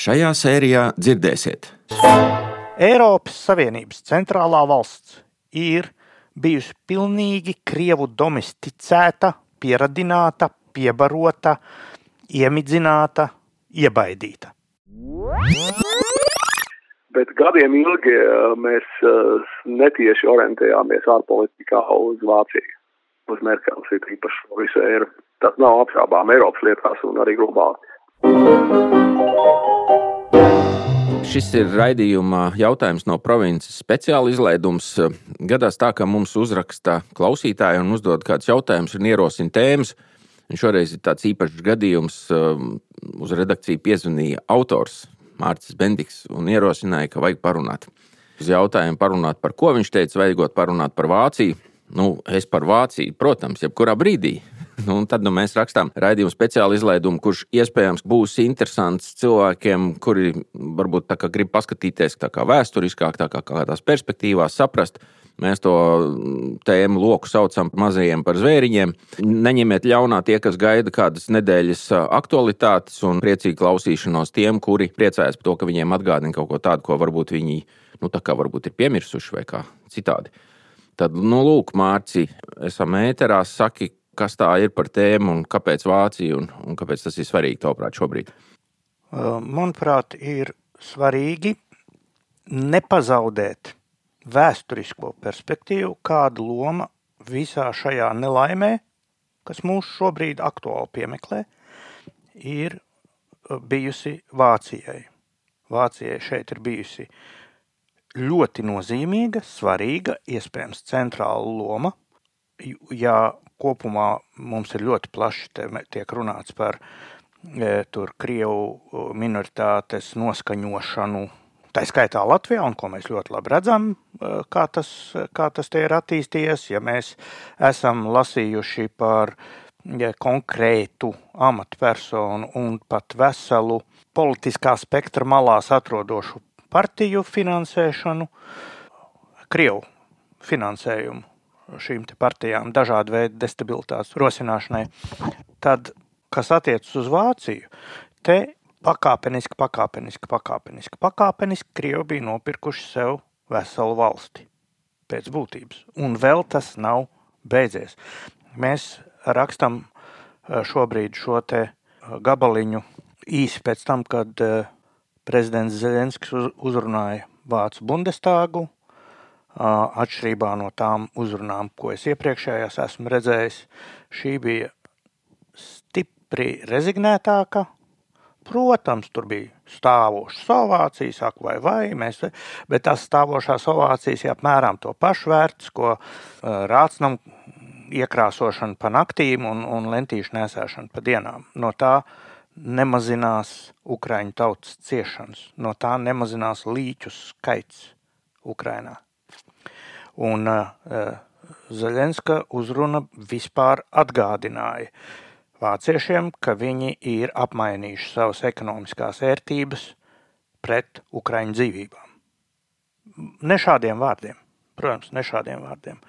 Šajā sērijā dzirdēsiet. Eiropas Savienības centrālā valsts ir bijusi pilnīgi krievu domesticēta, pieradināta, piebarota, iemidzināta, iebaidīta. Bet gadiem ilgi eh, mēs eh, netieši orientējāmies ārpolitikā uz Vāciju, uz Merkeles ir īpaši visu eiru. Tas nav apšābām Eiropas lietās un arī globāli. Šis ir raidījuma jautājums no provinces speciāla izlaidums. Gadās tā, ka mums uzraksta klausītāji un uzdod kādus jautājumus un ierosina tēmas. Un šoreiz ir tāds īpašs gadījums. Um, uz redakciju piezvanīja autors Mārcis Bendiks un ierosināja, ka vajag parunāt. Uz jautājumu parunāt par ko viņš teica, vajagot parunāt par Vāciju. Nu, es par Vāciju, protams, jebkurā brīdī. Nu, tad nu, mēs rakstām raidījumu speciālu izlaidumu, kurš iespējams būs interesants cilvēkiem, kuri varbūt grib paskatīties kā vēsturiskāk, tā kā kādās perspektīvās, saprast. Mēs to tēmu loku saucam par mazajiem par zvēriņiem. Neņemiet ļaunā tie, kas gaida kādas nedēļas aktualitātes un priecīgi klausīšanos tiem, kuri priecājas par to, ka viņiem atgādina kaut ko tādu, ko varbūt viņi nu, varbūt ir piemirsuši vai kā citādi. Tad, nu, lūk, Mārci, esam ēterā, saki, kas tā ir par tēmu un kāpēc Vācija un, un kāpēc tas ir svarīgi tavuprāt šobrīd? Manuprāt, ir svarīgi nepazaudēt vēsturisko perspektīvu, kāda loma visā šajā nelaimē, kas mūs šobrīd aktuāli piemeklē, ir bijusi Vācijai. Vācijai šeit ir bijusi ļoti nozīmīga, svarīga, iespējams, centrāla loma. Ja kopumā mums ir ļoti plaši tiek runāts par e, tur Krievu minoritātes noskaņošanu. Tā skaitā Latvijā, un ko mēs ļoti labi redzam, e, kā tas, kā tas te ir attīstījies. Ja mēs esam lasījuši par ja, konkrētu amatpersonu un pat veselu politiskā spektra malās atrodošu partiju finansēšanu, Krievu finansējumu šīm partijām, dažādu veidu destabilitātes rosināšanai. Tad, kas attiecas uz Vāciju, te pakāpeniski, pakāpeniski, pakāpeniski, pakāpeniski Krievi bija nopirkuši sev veselu valsti pēc būtības. Un vēl tas nav beidzies. Mēs rakstam eh, šobrīd šo te eh, gabaliņu īsi pēc tam, kad eh, prezidents Zelenskis uzrunāja Vācu Bundestāgu, Atšķirībā no tām uzrunām, ko es iepriekšējās esmu redzējis, šī bija stipri rezignētāka. Protams, tur bija stāvošas ovācijas, ak, vai vai, mēs, bet tās stāvošās ovācijas ir apmēram to pašu vērts, ko rācnam iekrāsošana pa naktīm un, un lentīšu nesēšana pa dienām. No tā nemazinās Ukraiņu tautas ciešanas, no tā nemazinās līķu skaits Ukrainā. Un uh, Zaļenska uzruna vispār atgādināja vāciešiem, ka viņi ir apmainījuši savas ekonomiskās vērtības pret ukraiņu dzīvībām. Ne šādiem vārdiem, protams, ne šādiem vārdiem.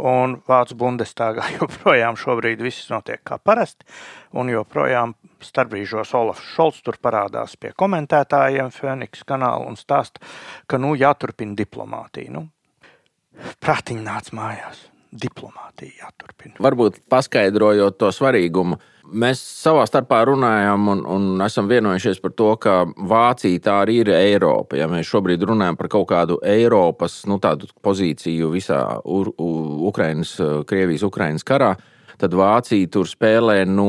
Un Vācu Bundestāgā joprojām šobrīd viss notiek kā parasti, un joprojām starpbrīžos Olafs Šolts tur parādās pie komentētājiem Phoenix kanāla un stāsta, ka nu jāturpina diplomātija. Nu, prātiņi nāca mājās. Diplomātija jāturpina. Varbūt paskaidrojot to svarīgumu. Mēs savā starpā runājam un, un esam vienojušies par to, ka Vācija tā arī ir Eiropa. Ja mēs šobrīd runājam par kaut kādu Eiropas nu, pozīciju visā Ur, U, Ukrainas, Krievijas, Ukrainas karā, tad Vācija tur spēlē nu,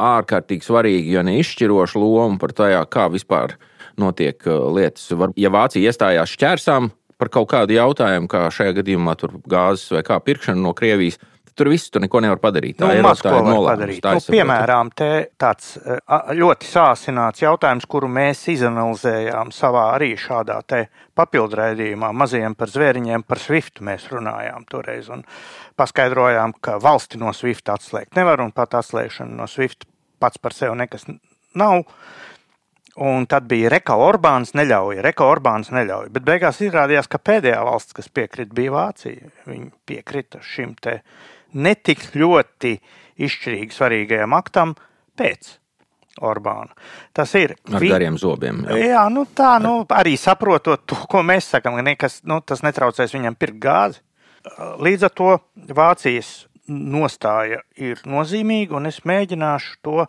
ārkārtīgi svarīgu, ja ne izšķirošu lomu par to, kā vispār notiek uh, lietas. Ja Vācija iestājās šķērsām, par kaut kādu jautājumu, kā šajā gadījumā gāzes vai kā pirkšana no Krievijas. Tur viss tur neko nevar padarīt. Tā nu, maz, tā ir nolēmums. Nu, piemēram, te tāds ļoti sāsināts jautājums, kuru mēs izanalizējām savā arī šādā te papildraidījumā, mazajiem par zvēriņiem, par SWIFT mēs runājām toreiz un paskaidrojām, ka valsti no SWIFT atslēgt nevar un pat atslēgšana no SWIFT pats par sevi nekas nav. Un tad bija Reka Orbāns, neļauj, Reka Orbāns neļauj. Bet beigās izrādījās, ka pēdējā valsts, kas piekrita, bija Vācija. Viņi piekrita šim te netik ļoti izšķirīgi svarīgajam aktam pēc. Orbānu. Tas ir ar vi... gariem zobiem. Jā, jā nu tā, nu, arī saprotot to, ko mēs sakām, ka nekas, nu, tas netraucēs viņam pirkt gāzi. Līdz ar to Vācijas nostāja ir nozīmīga, un es mēģināšu to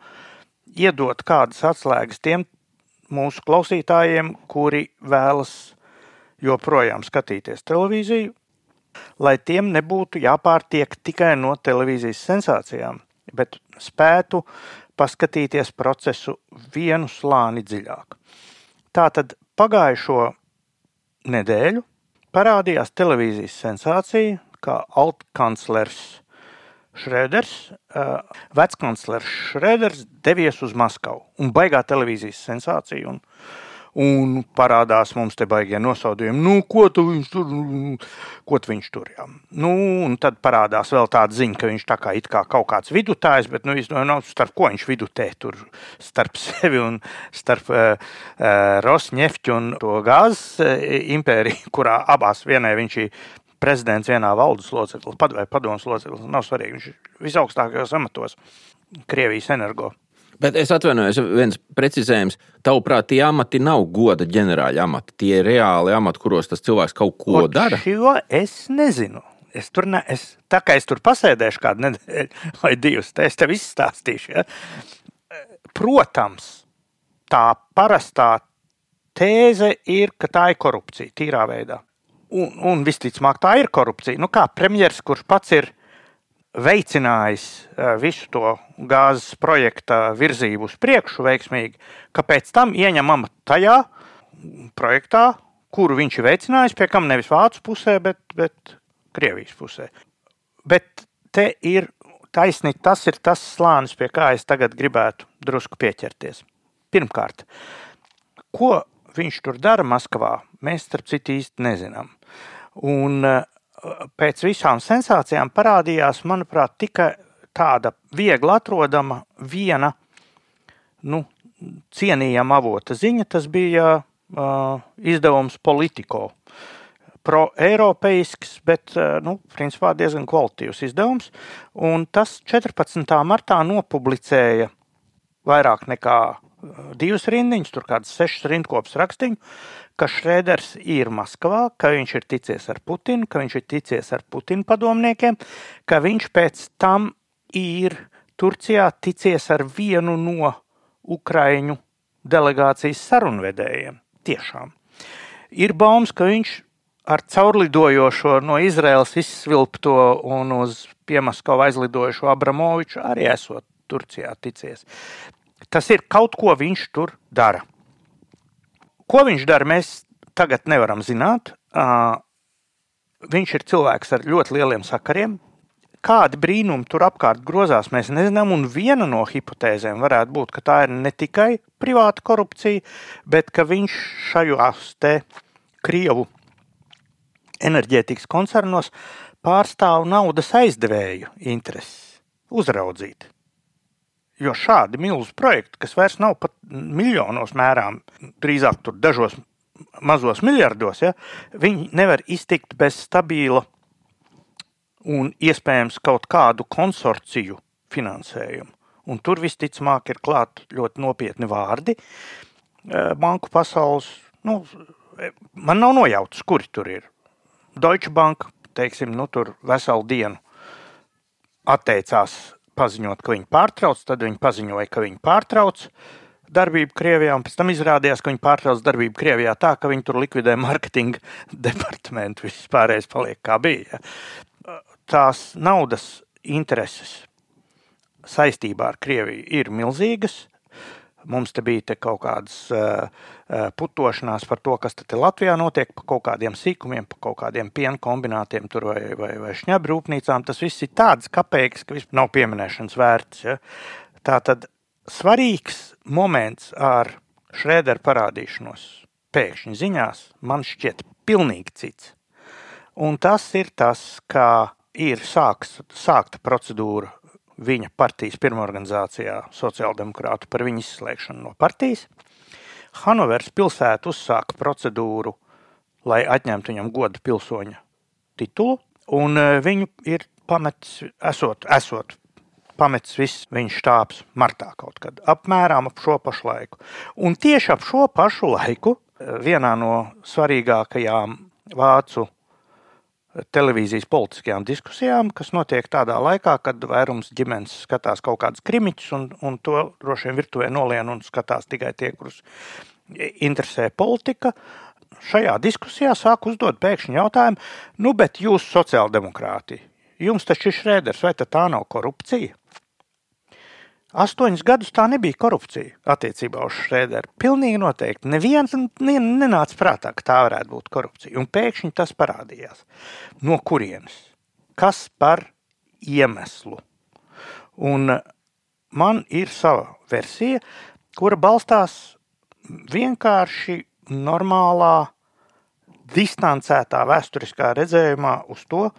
iedot kādas atslēgas tiem mūsu klausītājiem, kuri vēlas joprojām skatīties televīziju, lai tiem nebūtu jāpārtiek tikai no televīzijas sensācijām, bet spētu paskatīties procesu vienu slāni dziļāk. Tātad pagājušo nedēļu parādījās televīzijas sensācija, kā altkanclers Šrēders, veckanclers Šrēders devies uz Maskavu un baigā televīzijas sensācija. Un, un parādās mums te baigie nosodījumi. Nu, ko tu viņš tur, ko tu viņš tur, jā. Nu, un tad parādās vēl tāda ziņa, ka viņš tā kā it kā kaut kāds vidutājs, bet, nu, es domāju, starp ko viņš vidutē tur, starp sevi un starp uh, uh, Rosņefķu un to gāzes uh, impēriju, kurā abās vienai viņš ir prezidents, vienā valdes loceklis, vai padomus loceklis, nav svarīgi, viņš ir visaugstākajos amatos Krievijas energo Bet es atvainojos, viens precizējums. Tavuprāt, tie amati nav goda ģenerāļa amati. Tie ir reāli amati, kuros tas cilvēks kaut ko Ot, dara. Šo es nezinu. Es tur ne, es, tā kā es tur pasēdēšu kādu nedēļu vai divas, tad es tev izstāstīšu. Ja? Protams, tā parastā tēze ir, ka tā ir korupcija tīrā veidā. Un, un visticamāk, tā ir korupcija. Nu, kā premjerministrs, kurš pats ir veicinājis eh, visu to gāzes projekta virzību uz priekšu veiksmīgi, ka pēc tam ieņemam tajā projektā, kuru viņš ir veicinājis, pie kam nevis Vācu pusē, bet, bet Krievijas pusē. Bet te ir taisnība, tas ir tas slānis, pie kā es tagad gribētu drusku pieķerties. Pirmkārt, ko viņš tur dara Maskavā, mēs starp citu īsti nezinām. Un uh, pēc visām sensācijām parādījās, manuprāt, tikai tāda viegli atrodama viena nu, cienījama avota ziņa. Tas bija uh, izdevums Politico. Pro-eiropeisks, bet uh, nu, principā diezgan kvalitīvs izdevums. Un tas 14. martā nopublicēja vairāk nekā divas rindiņas, tur kādas sešas rindkopas rakstīņu, ka Šrēders ir Maskavā, ka viņš ir ticies ar Putinu, ka viņš ir ticies ar Putinu padomniekiem, ka viņš pēc tam ir Turcijā ticies ar vienu no Ukraiņu delegācijas sarunvedējiem. Tiešām. Ir baumas, ka viņš ar caurlidojošo no Izraels izsvilpto un uz Piemaskavu aizlidojošo Abramoviču arī esot Turcijā ticies. Tas ir kaut ko viņš tur dara. Ko viņš dara, mēs tagad nevaram zināt. Viņš ir cilvēks ar ļoti lieliem sakariem. Kādi brīnumi tur apkārt grozās, mēs nezinām. Un viena no hipotēzēm varētu būt, ka tā ir ne tikai privāta korupcija, bet ka viņš šajos te Krievu enerģētikas koncernos pārstāv naudas aizdevēju intereses uzraudzīt. Jo šādi milzu projekti, kas vairs nav pat miljonos mērām, drīzāk tur dažos mazos miljardos, ja, viņi nevar iztikt bez stabila un iespējams kaut kādu konsorciju finansējumu. Un tur visticamāk ir klāt ļoti nopietni vārdi. Eh, banku pasaules, nu, man nav nojautas, kuri tur ir. Deutsche Bank, teiksim, nu, tur veselu dienu atteicās paziņot, ka viņi pārtrauc, tad viņi paziņoja, ka viņi pārtrauc darbību Krievijā, un pēc tam izrādījās, ka viņi pārtrauc darbību Krievijā tā, ka viņi tur likvidē marketinga departamentu. Viss pārējais paliek kā bija. Tās naudas intereses saistībā ar Krieviju ir milzīgas. Mums te bija te kaut kādas uh, putošanās par to, kas te Latvijā notiek, par kaut kādiem sīkumiem, par kaut kādiem piena kombinātiem vai, vai, vai šņabrūpnīcām. Tas viss ir tāds kapeiks, ka vispār nav pieminēšanas vērts. Ja? Tā tad svarīgs moments ar Šrēderu parādīšanos pēkšņi ziņās man šķiet pilnīgi cits. Un tas ir tas, kā ir sāks, sākta procedūra viņa partijas pirmorganizācijā, sociāldemokrātu, par viņu izslēgšanu no partijas. Hanovers pilsēta uzsāka procedūru, lai atņemtu viņam goda pilsoņa titulu, un e, viņu ir pametis, esot, esot pametis viss viņa štābs martā kaut kad, apmēram ap šo pašu laiku. Un tieši ap šo pašu laiku vienā no svarīgākajām vācu televīzijas politiskajām diskusijām, kas notiek tādā laikā, kad vairums ģimenes skatās kaut kādus krimiņus, un, un to droši vien virtuvē nolien un skatās tikai tie, kurus interesē politika. Šajā diskusijā sāk uzdot pēkšņi jautājumu, nu, bet jūs, sociāldemokrāti, jums taču ir šrēders, vai tā nav korupcija? Astoņus gadus tā nebija korupcija attiecībā uz Šrēderu. Pilnīgi noteikti. Neviens nenāca prātā, ka tā varētu būt korupcija. Un pēkšņi tas parādījās. No kurienes? Kas par iemeslu? Un man ir sava versija, kura balstās vienkārši normālā, distancētā vēsturiskā redzējumā uz to,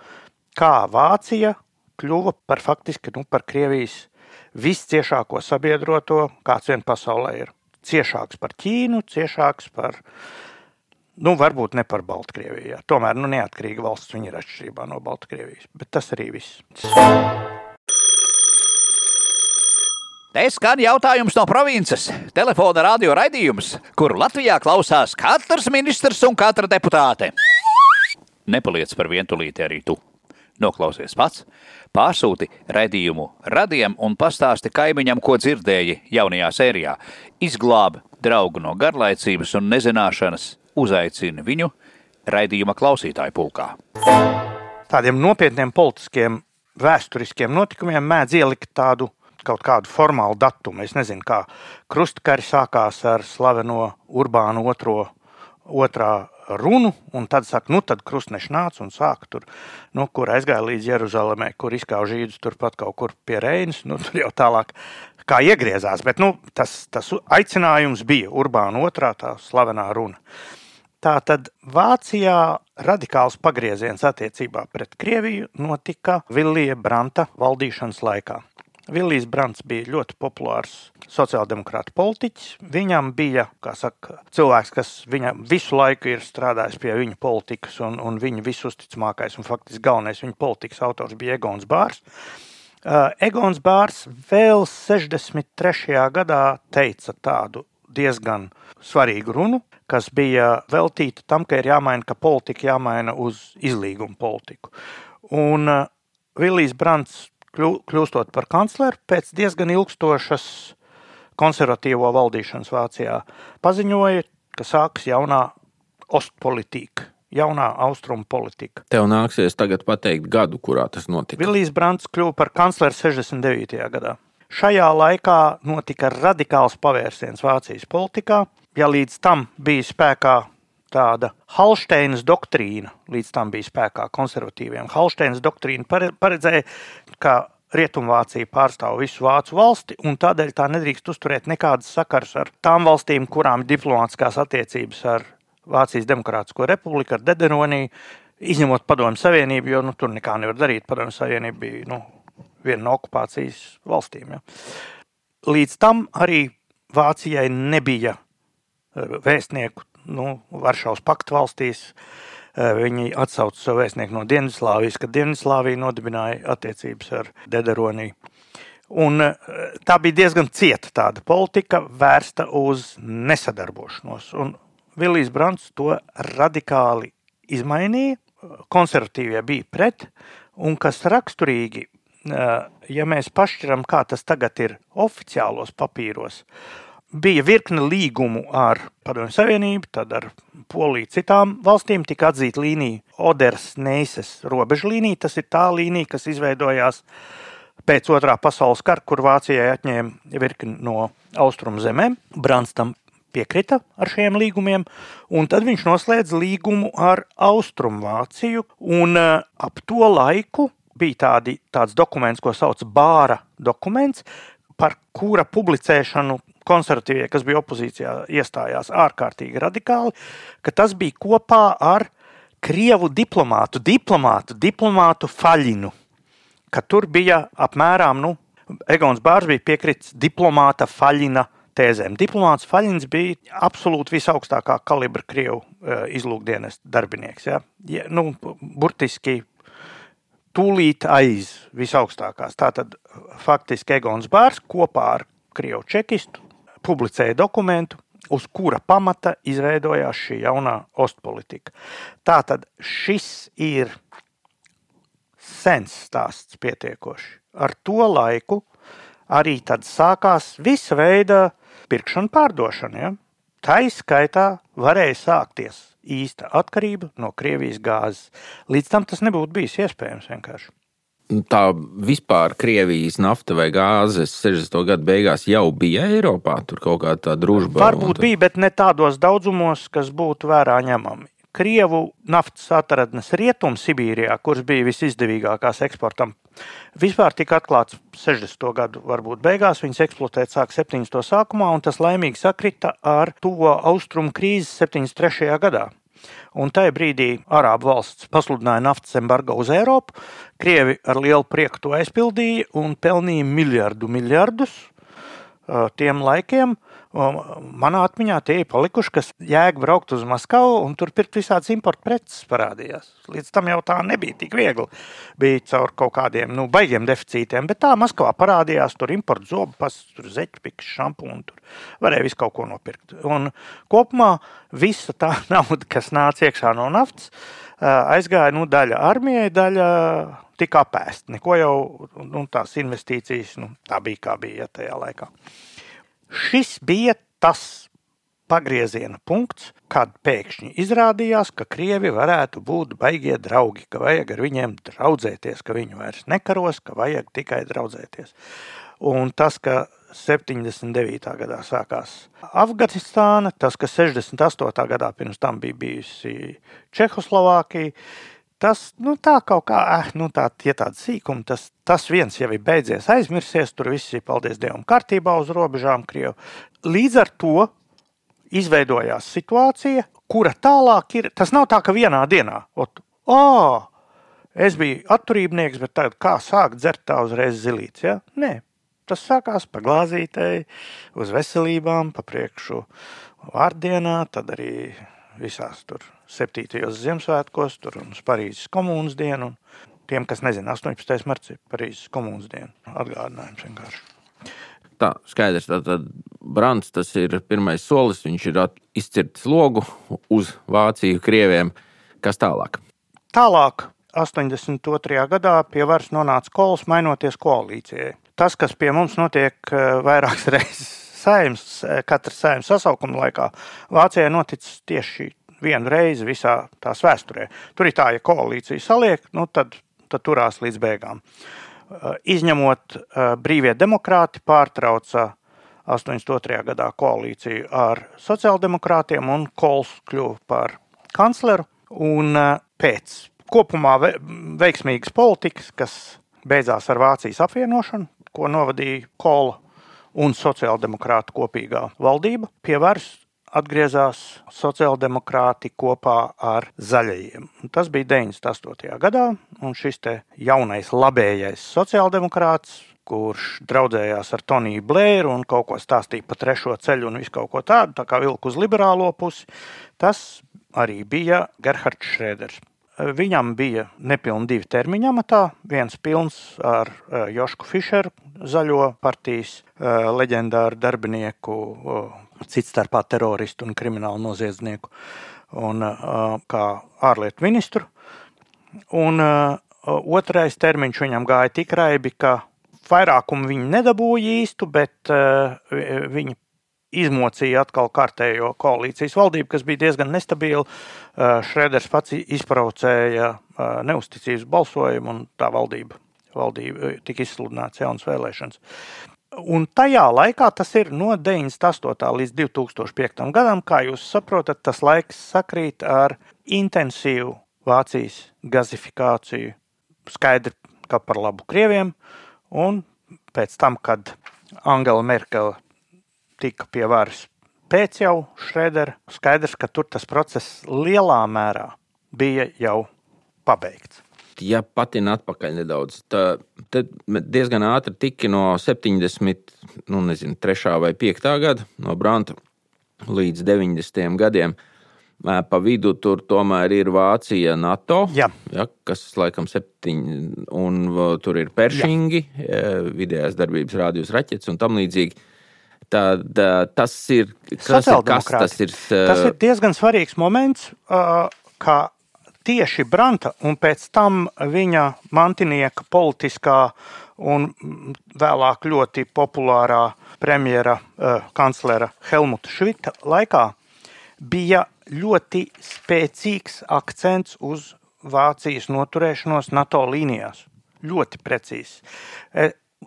kā Vācija kļuva par faktiski nu, par Krievijas visciešāko sabiedroto, kāds vien pasaulē ir. Ciešāks par Ķīnu, ciešāks par, nu, varbūt ne par Baltkrieviju. Jā. Tomēr, nu, neatkarīga valsts viņa ir atšķirībā no Baltkrievijas. Bet tas arī viss. Te skan jautājums no provinces. Telefona radio raidījums, kuru Latvijā klausās katrs ministrs un katra deputāte. Nepaliec par vientulīti arī tu. Noklausies pats, pārsūti raidījumu radiem un pastāsti kaimiņam, ko dzirdēji jaunajā sērijā. Izglābi draugu no garlaicības un nezināšanas, uzaicini viņu raidījuma klausītāju pulkā. Tādiem nopietniem politiskiem, vēsturiskiem notikumiem mēdz ielikt tādu kaut kādu formālu datumu. Es nezinu, kā krustkari sākās ar slaveno Urbānu otro, otrā runu, un tad saka, nu, tad krustneši nāca un sāka tur, nu, kur aizgāja līdz Jeruzalemē, kur izkāva žīdus turpat kaut kur pie Reinas, nu, tur jau tālāk kā iegriezās, bet, nu, tas, tas aicinājums bija Urbāna otrā tā slavenā runa. Tā tad Vācijā radikāls pagrieziens attiecībā pret Krieviju notika Vilija Branta valdīšanas laikā. Vilnius Brants bija ļoti populārs sociāldemokrāta politiķis. Viņam bija saka, cilvēks, kas viņam visu laiku ir strādājis pie viņa politikas, un, un viņa visusticamākais un faktiski galvenais viņa politikas autors bija Egons Bārs. Uh, Egons Bārs vēl 63. gadā teica tādu diezgan svarīgu runu, kas bija veltīta tam, ka ir jāmaina, ka politika jāmaina uz izlīgumu politiku. Un uh, Vilnius Brants kļūstot par kancleru pēc diezgan ilgstošas konservatīvo valdīšanas Vācijā, paziņoja, ka sāks jaunā ostpolitika, jaunā austrumu politika. Tev nāksies tagad pateikt gadu, kurā tas notika. Vilnius Brants kļuva par kancleru 69. gadā. Šajā laikā notika radikāls pavērsiens Vācijas politikā. Ja līdz tam bija spēkā tāda Halsteinas doktrīna, līdz tam bija spēkā konservatīviem. Halsteinas doktrīna paredzēja, ka Rietumvācija pārstāv visu vācu valsti, un tādēļ tā nedrīkst uzturēt nekādas sakaras ar tām valstīm, kurām ir diplomātiskās attiecības ar Vācijas Demokrātisko republiku, ar Dederoniju, izņemot Padomju Savienību, jo nu, tur nekā nevar darīt. Padomju Savienība bija nu, viena no okupācijas valstīm. Ja. Līdz tam arī Vācijai nebija eh, vēstnieku nu, Varšavas paktu valstīs. Eh, viņi atsauca savu vēstnieku no Dienvidslāvijas, kad Dienvidslāvija nodibināja attiecības ar Dederoniju. Un eh, tā bija diezgan cieta tāda politika, vērsta uz nesadarbošanos. Un Vilnius Brants to radikāli izmainīja. Konservatīvie bija pret, un kas raksturīgi, eh, ja mēs pašķiram, kā tas tagad ir oficiālos papīros, bija virkne līgumu ar Padomju Savienību, tad ar Poliju citām valstīm tika atzīta līnija Oders Neises robežu līnija. Tas ir tā līnija, kas izveidojās pēc otrā pasaules kara, kur Vācijai atņēma virkni no austrumu zemēm. Brants tam piekrita ar šiem līgumiem, un tad viņš noslēdza līgumu ar Austrumvāciju, un uh, ap to laiku bija tādi, tāds dokuments, ko sauc Bāra dokuments, par kura publicēšanu konservatīvie, kas bija opozīcijā, iestājās ārkārtīgi radikāli, ka tas bija kopā ar krievu diplomātu, diplomātu, diplomātu faļinu. Ka tur bija apmēram, nu, Egons Bārs bija piekritis diplomāta faļina tēzēm. Diplomāts Faļins bija absolūti visaugstākā kalibra krievu uh, izlūkdienas darbinieks. Ja? Ja, nu, burtiski tūlīt aiz visaugstākās. Tātad faktiski Egons Bārs kopā ar Krievu čekistu publicēja dokumentu, uz kura pamata izveidojās šī jaunā ostpolitika. Tātad šis ir sens stāsts pietiekoši. Ar to laiku arī tad sākās visa veida pirkšana, pārdošana. Ja? Tā izskaitā varēja sākties īsta atkarība no Krievijas gāzes. Līdz tam tas nebūtu bijis iespējams vienkārši. Tā vispār Krievijas nafta vai gāzes 60. gadu beigās jau bija Eiropā. Tur kaut kāda tā družba. Varbūt tad... bija, bet ne tādos daudzumos, kas būtu vērā ņemami. Krievu naftas atradnes Rietum-Sibīrijā, kuras bija visizdevīgākās eksportam, vispār tika atklāts 60. gadu varbūt beigās. Viņas eksploatēt sāk 70. sākumā, un tas laimīgi sakrita ar tuvo austrumu krīzes 73. gadā. Un tajā brīdī Arābu valsts pasludināja naftas embargo uz Eiropu. Krievi ar lielu prieku to aizpildīja un pelnīja miljardu miljardus tiem laikiem. Manā atmiņā tie ir palikuši, kas jēga braukt uz Maskavu un tur pirkt visādas importa preces parādījās. Līdz tam jau tā nebija tik viegli. Bija caur kaut kādiem nu, baigiem deficītiem, bet tā Maskavā parādījās tur importa zobu, pas, tur zeķpiks, šampūnu, tur varēja visu kaut ko nopirkt. Un kopumā visa tā nauda, kas nāca iekšā no naftas, aizgāja nu, daļa armijai, daļa tika apēsta. Neko jau nu, tās investīcijas, nu, tā bija kā bija ja, tajā laikā. Šis bija tas pagrieziena punkts, kad pēkšņi izrādījās, ka krievi varētu būt baigie draugi, ka vajag ar viņiem draudzēties, ka viņi vairs nekaros, ka vajag tikai draudzēties. Un tas, ka 79. gadā sākās Afganistāna, tas, ka 68. gadā pirms tam bija bijusi Čehoslovākija, Tas nu, tā kaut kā, eh, nu, tā, ja tāda sīkuma, tas, tas viens jau ir beidzies, aizmirsies, tur viss ir, paldies Dievam, kārtībā uz robežām Krievu. Līdz ar to izveidojās situācija, kura tālāk ir, tas nav tā, ka vienā dienā, ot, oh, es biju atturībnieks, bet tagad kā sākt dzert tā uzreiz zilīts, ja? Nē, tas sākās pa glāzītei, uz veselībām, pa priekšu vārdienā, tad arī visās tur 7. Ziemassvētkos, tur un Parīzes komunas dienu. Tiem, kas nezina, 18. marts ir Parīzes komunas diena. Atgādinājums vienkārši. Tā, skaidrs. Tātad Brants tas ir pirmais solis. Viņš ir izcirtis logu uz Vāciju, Krieviem. Kas tālāk? Tālāk, 82. gadā pie varas nonāca kols, mainoties koalīcijai. Tas, kas pie mums notiek eh, vairākas reizes saimnes, eh, katras saimnes sasaukuma laikā, Vācijai noticis tieši vienu reizi visā tās vēsturē. Tur ir tā, ja koalīcija saliek, nu tad, tad turās līdz beigām. Uh, izņemot uh, brīvie demokrāti, pārtrauca 82. gadā koalīciju ar sociāldemokrātiem, un Kols kļuva par kancleru. Un pēc kopumā veiksmīgas politikas, kas beidzās ar Vācijas apvienošanu, ko novadīja Kola un sociāldemokrāta kopīgā valdība, pie varas atgriezās sociāldemokrāti kopā ar zaļajiem. Tas bija 98. gadā, un šis jaunais labējais sociāldemokrāts, kurš draudzējās ar Toniju Blēru un kaut ko stāstīja par trešo ceļu un visu kaut ko tādu, tā kā vilku uz liberālo pusi, tas arī bija Gerhards Šrēders. Viņam bija nepilni divi termiņi amatā. Viens pilns ar eh, Jošku Fischeru, zaļo partijas eh, leģendāru darbinieku cits starpā teroristu un kriminālu noziedznieku, un, kā ārlietu ministru. Un otrais termiņš viņam gāja tik raibi, ka vairākumu viņi nedabūja īstu, bet viņi izmocīja atkal kārtējo koalīcijas valdību, kas bija diezgan nestabila. Šreders pats izbraucēja neusticības balsojumu, un tā valdība, valdība tika izsludināts jaunas vēlēšanas. Un tajā laikā, tas ir no 98. līdz 2005. gadam, kā jūs saprotat, tas laiks sakrīt ar intensīvu Vācijas gazifikāciju. Skaidri, ka par labu Krieviem, un pēc tam, kad Angela Merkele tika pie varas pēc jau Šrēdera, skaidrs, ka tur tas process lielā mērā bija jau pabeigts ja patina atpakaļ nedaudz, tad diezgan ātri tika no 70, nu, nezinu, 3. vai 5. gada, no Branta līdz 90. gadiem. Pa vidu tur tomēr ir Vācija, NATO, Jā. Ja, kas laikam septiņi, un tur ir Peršingi, vidējās darbības rādījus raķetes un tam līdzīgi. Tad, tas ir, kas ir, kas tas ir? Tas ir diezgan svarīgs moments, kā tieši Branta un pēc tam viņa mantinieka politiskā un vēlāk ļoti populārā premjera kanclera Helmuta Švita laikā bija ļoti spēcīgs akcents uz Vācijas noturēšanos NATO līnijās. Ļoti precīzi.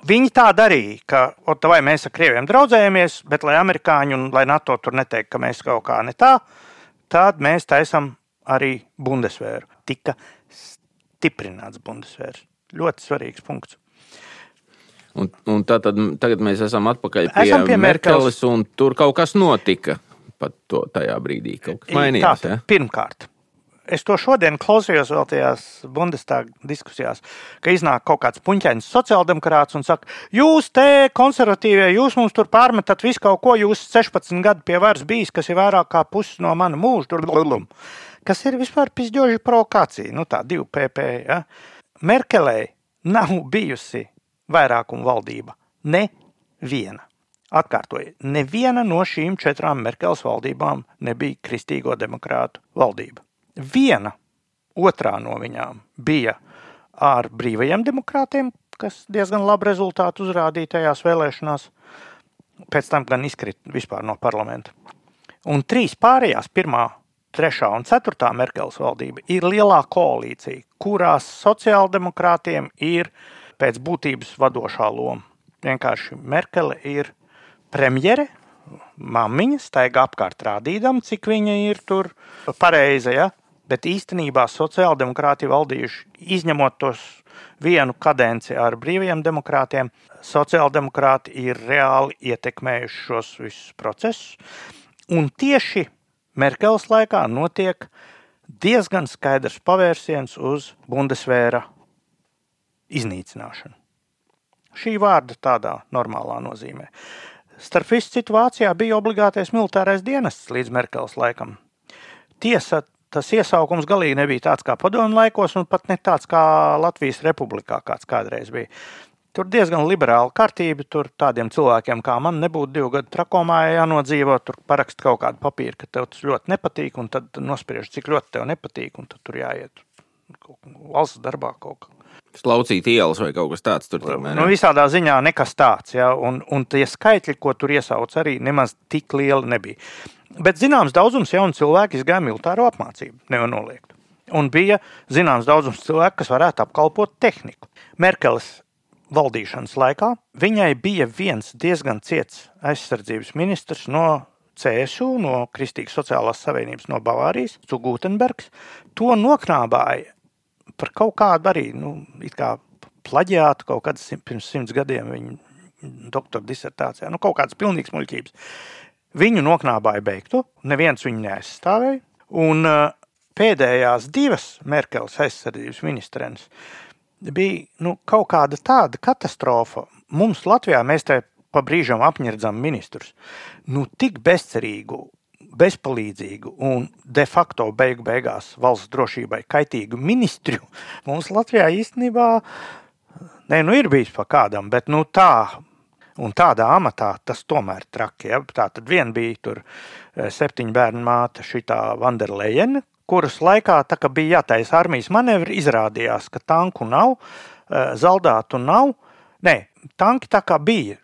Viņi tā darīja, ka ot, vai mēs ar krieviem draudzējamies, bet lai amerikāņi un lai NATO tur neteikt, ka mēs kaut kā ne tā, tad mēs taisam arī Bundesvēru. Tika stiprināts Bundesvērs. Ļoti svarīgs punkts. Un, un tā tad tagad mēs esam atpakaļ pie, esam pie Merkeles, un tur kaut kas notika pat to, tajā brīdī kaut kas mainījās. Tā, ja? Pirmkārt, es to šodien klausījos vēl tajās Bundestāga diskusijās, ka iznāk kaut kāds puņķains sociāldemokrāts un saka, jūs te konservatīvie, jūs mums tur pārmetat visu kaut ko, jūs 16 gadu pie varas bijis, kas ir vairāk kā pusi no mana mūža, tur blulum. Kas ir vispār pizģoži provokācija, nu tā divu PP, ja? Merkelei nav bijusi vairākuma valdība. Ne viena. Atkārtoju, neviena no šīm četrām Merkels valdībām nebija kristīgo demokrātu valdība. Viena otrā no viņām bija ar brīvajiem demokrātiem, kas diezgan labu rezultātu uzrādīja tajās vēlēšanās, pēc tam gan izkrita vispār no parlamenta. Un trīs pārējās, pirmā, trešā un ceturtā Merkels valdība, ir lielā koalīcija, kurās sociāldemokrātiem ir pēc būtības vadošā loma. Vienkārši Merkele ir premjere, māmiņa staigā apkārt rādīdama, cik viņa ir tur pareiza. Ja? Bet īstenībā sociāldemokrāti valdījuši, izņemot tos vienu kadenci ar brīviem demokrātiem, sociāldemokrāti ir reāli ietekmējuši šos visus procesus. Un tieši Merkels laikā notiek diezgan skaidrs pavērsiens uz Bundesvēra iznīcināšanu. Šī vārda tādā normālā nozīmē. Starp visu citu, Vācijā bija obligātais militārais dienests līdz Merkels laikam. Tiesa, tas iesaukums galīgi nebija tāds kā padomu laikos, un pat ne tāds kā Latvijas republikā, kāds kādreiz bija. Tur diezgan liberāla kārtība. Tur tādiem cilvēkiem kā man nebūtu divu gadu trakomā jānodzīvo. Tur parakst kaut kādu papīru, ka tev tas ļoti nepatīk, un tad nospriež, cik ļoti tev nepatīk, un tad tur jāiet valsts darbā kaut. Slaucīt ielas vai kaut kas tāds tur tomēr. Nu, visādā ziņā nekas tāds, ja, un, un tie skaitļi, ko tur iesauc, arī nemaz tik lieli nebija. Bet zināms daudzums jaunu cilvēku izgāja militāro apmācību, nevar noliegt. Un bija zināms daudzums cilvēku, kas varētu apkalpot tehniku. Merkeles valdīšanas laikā viņai bija viens diezgan ciets aizsardzības ministrs no CSU, no Kristīgas sociālās savienības no Bavārijas, Gutenbergs. To noknābāja par kaut kādu arī nu, plaģiātu kaut kādas pirms simts gadiem viņa doktora disertācijā. Nu, kaut kādas pilnīgas muļķības. Viņu noknābāja beigtu, neviens viņu neaizstāvēja. Un pēdējās divas Merkeles aizsardzības ministrienes bija nu, kaut kāda tāda katastrofa. Mums Latvijā mēs te pa brīžam apņirdzam ministrus. Nu, tik bezcerīgu bezpalīdzīgu un de facto beigu beigās valsts drošībai kaitīgu ministru mums Latvijā īstenībā ne, nu ir bijis pa kādam, bet nu tā. Un tādā amatā tas tomēr traki. Ja? Tā tad viena bija tur eh, septiņu bērnu māte, šī Vanderleina, kuras laikā, tā, kad bija jātaisa armijas manevri, izrādījās, ka tanku nav, eh, zaldātu nav. Nē, tanki tā kā bija,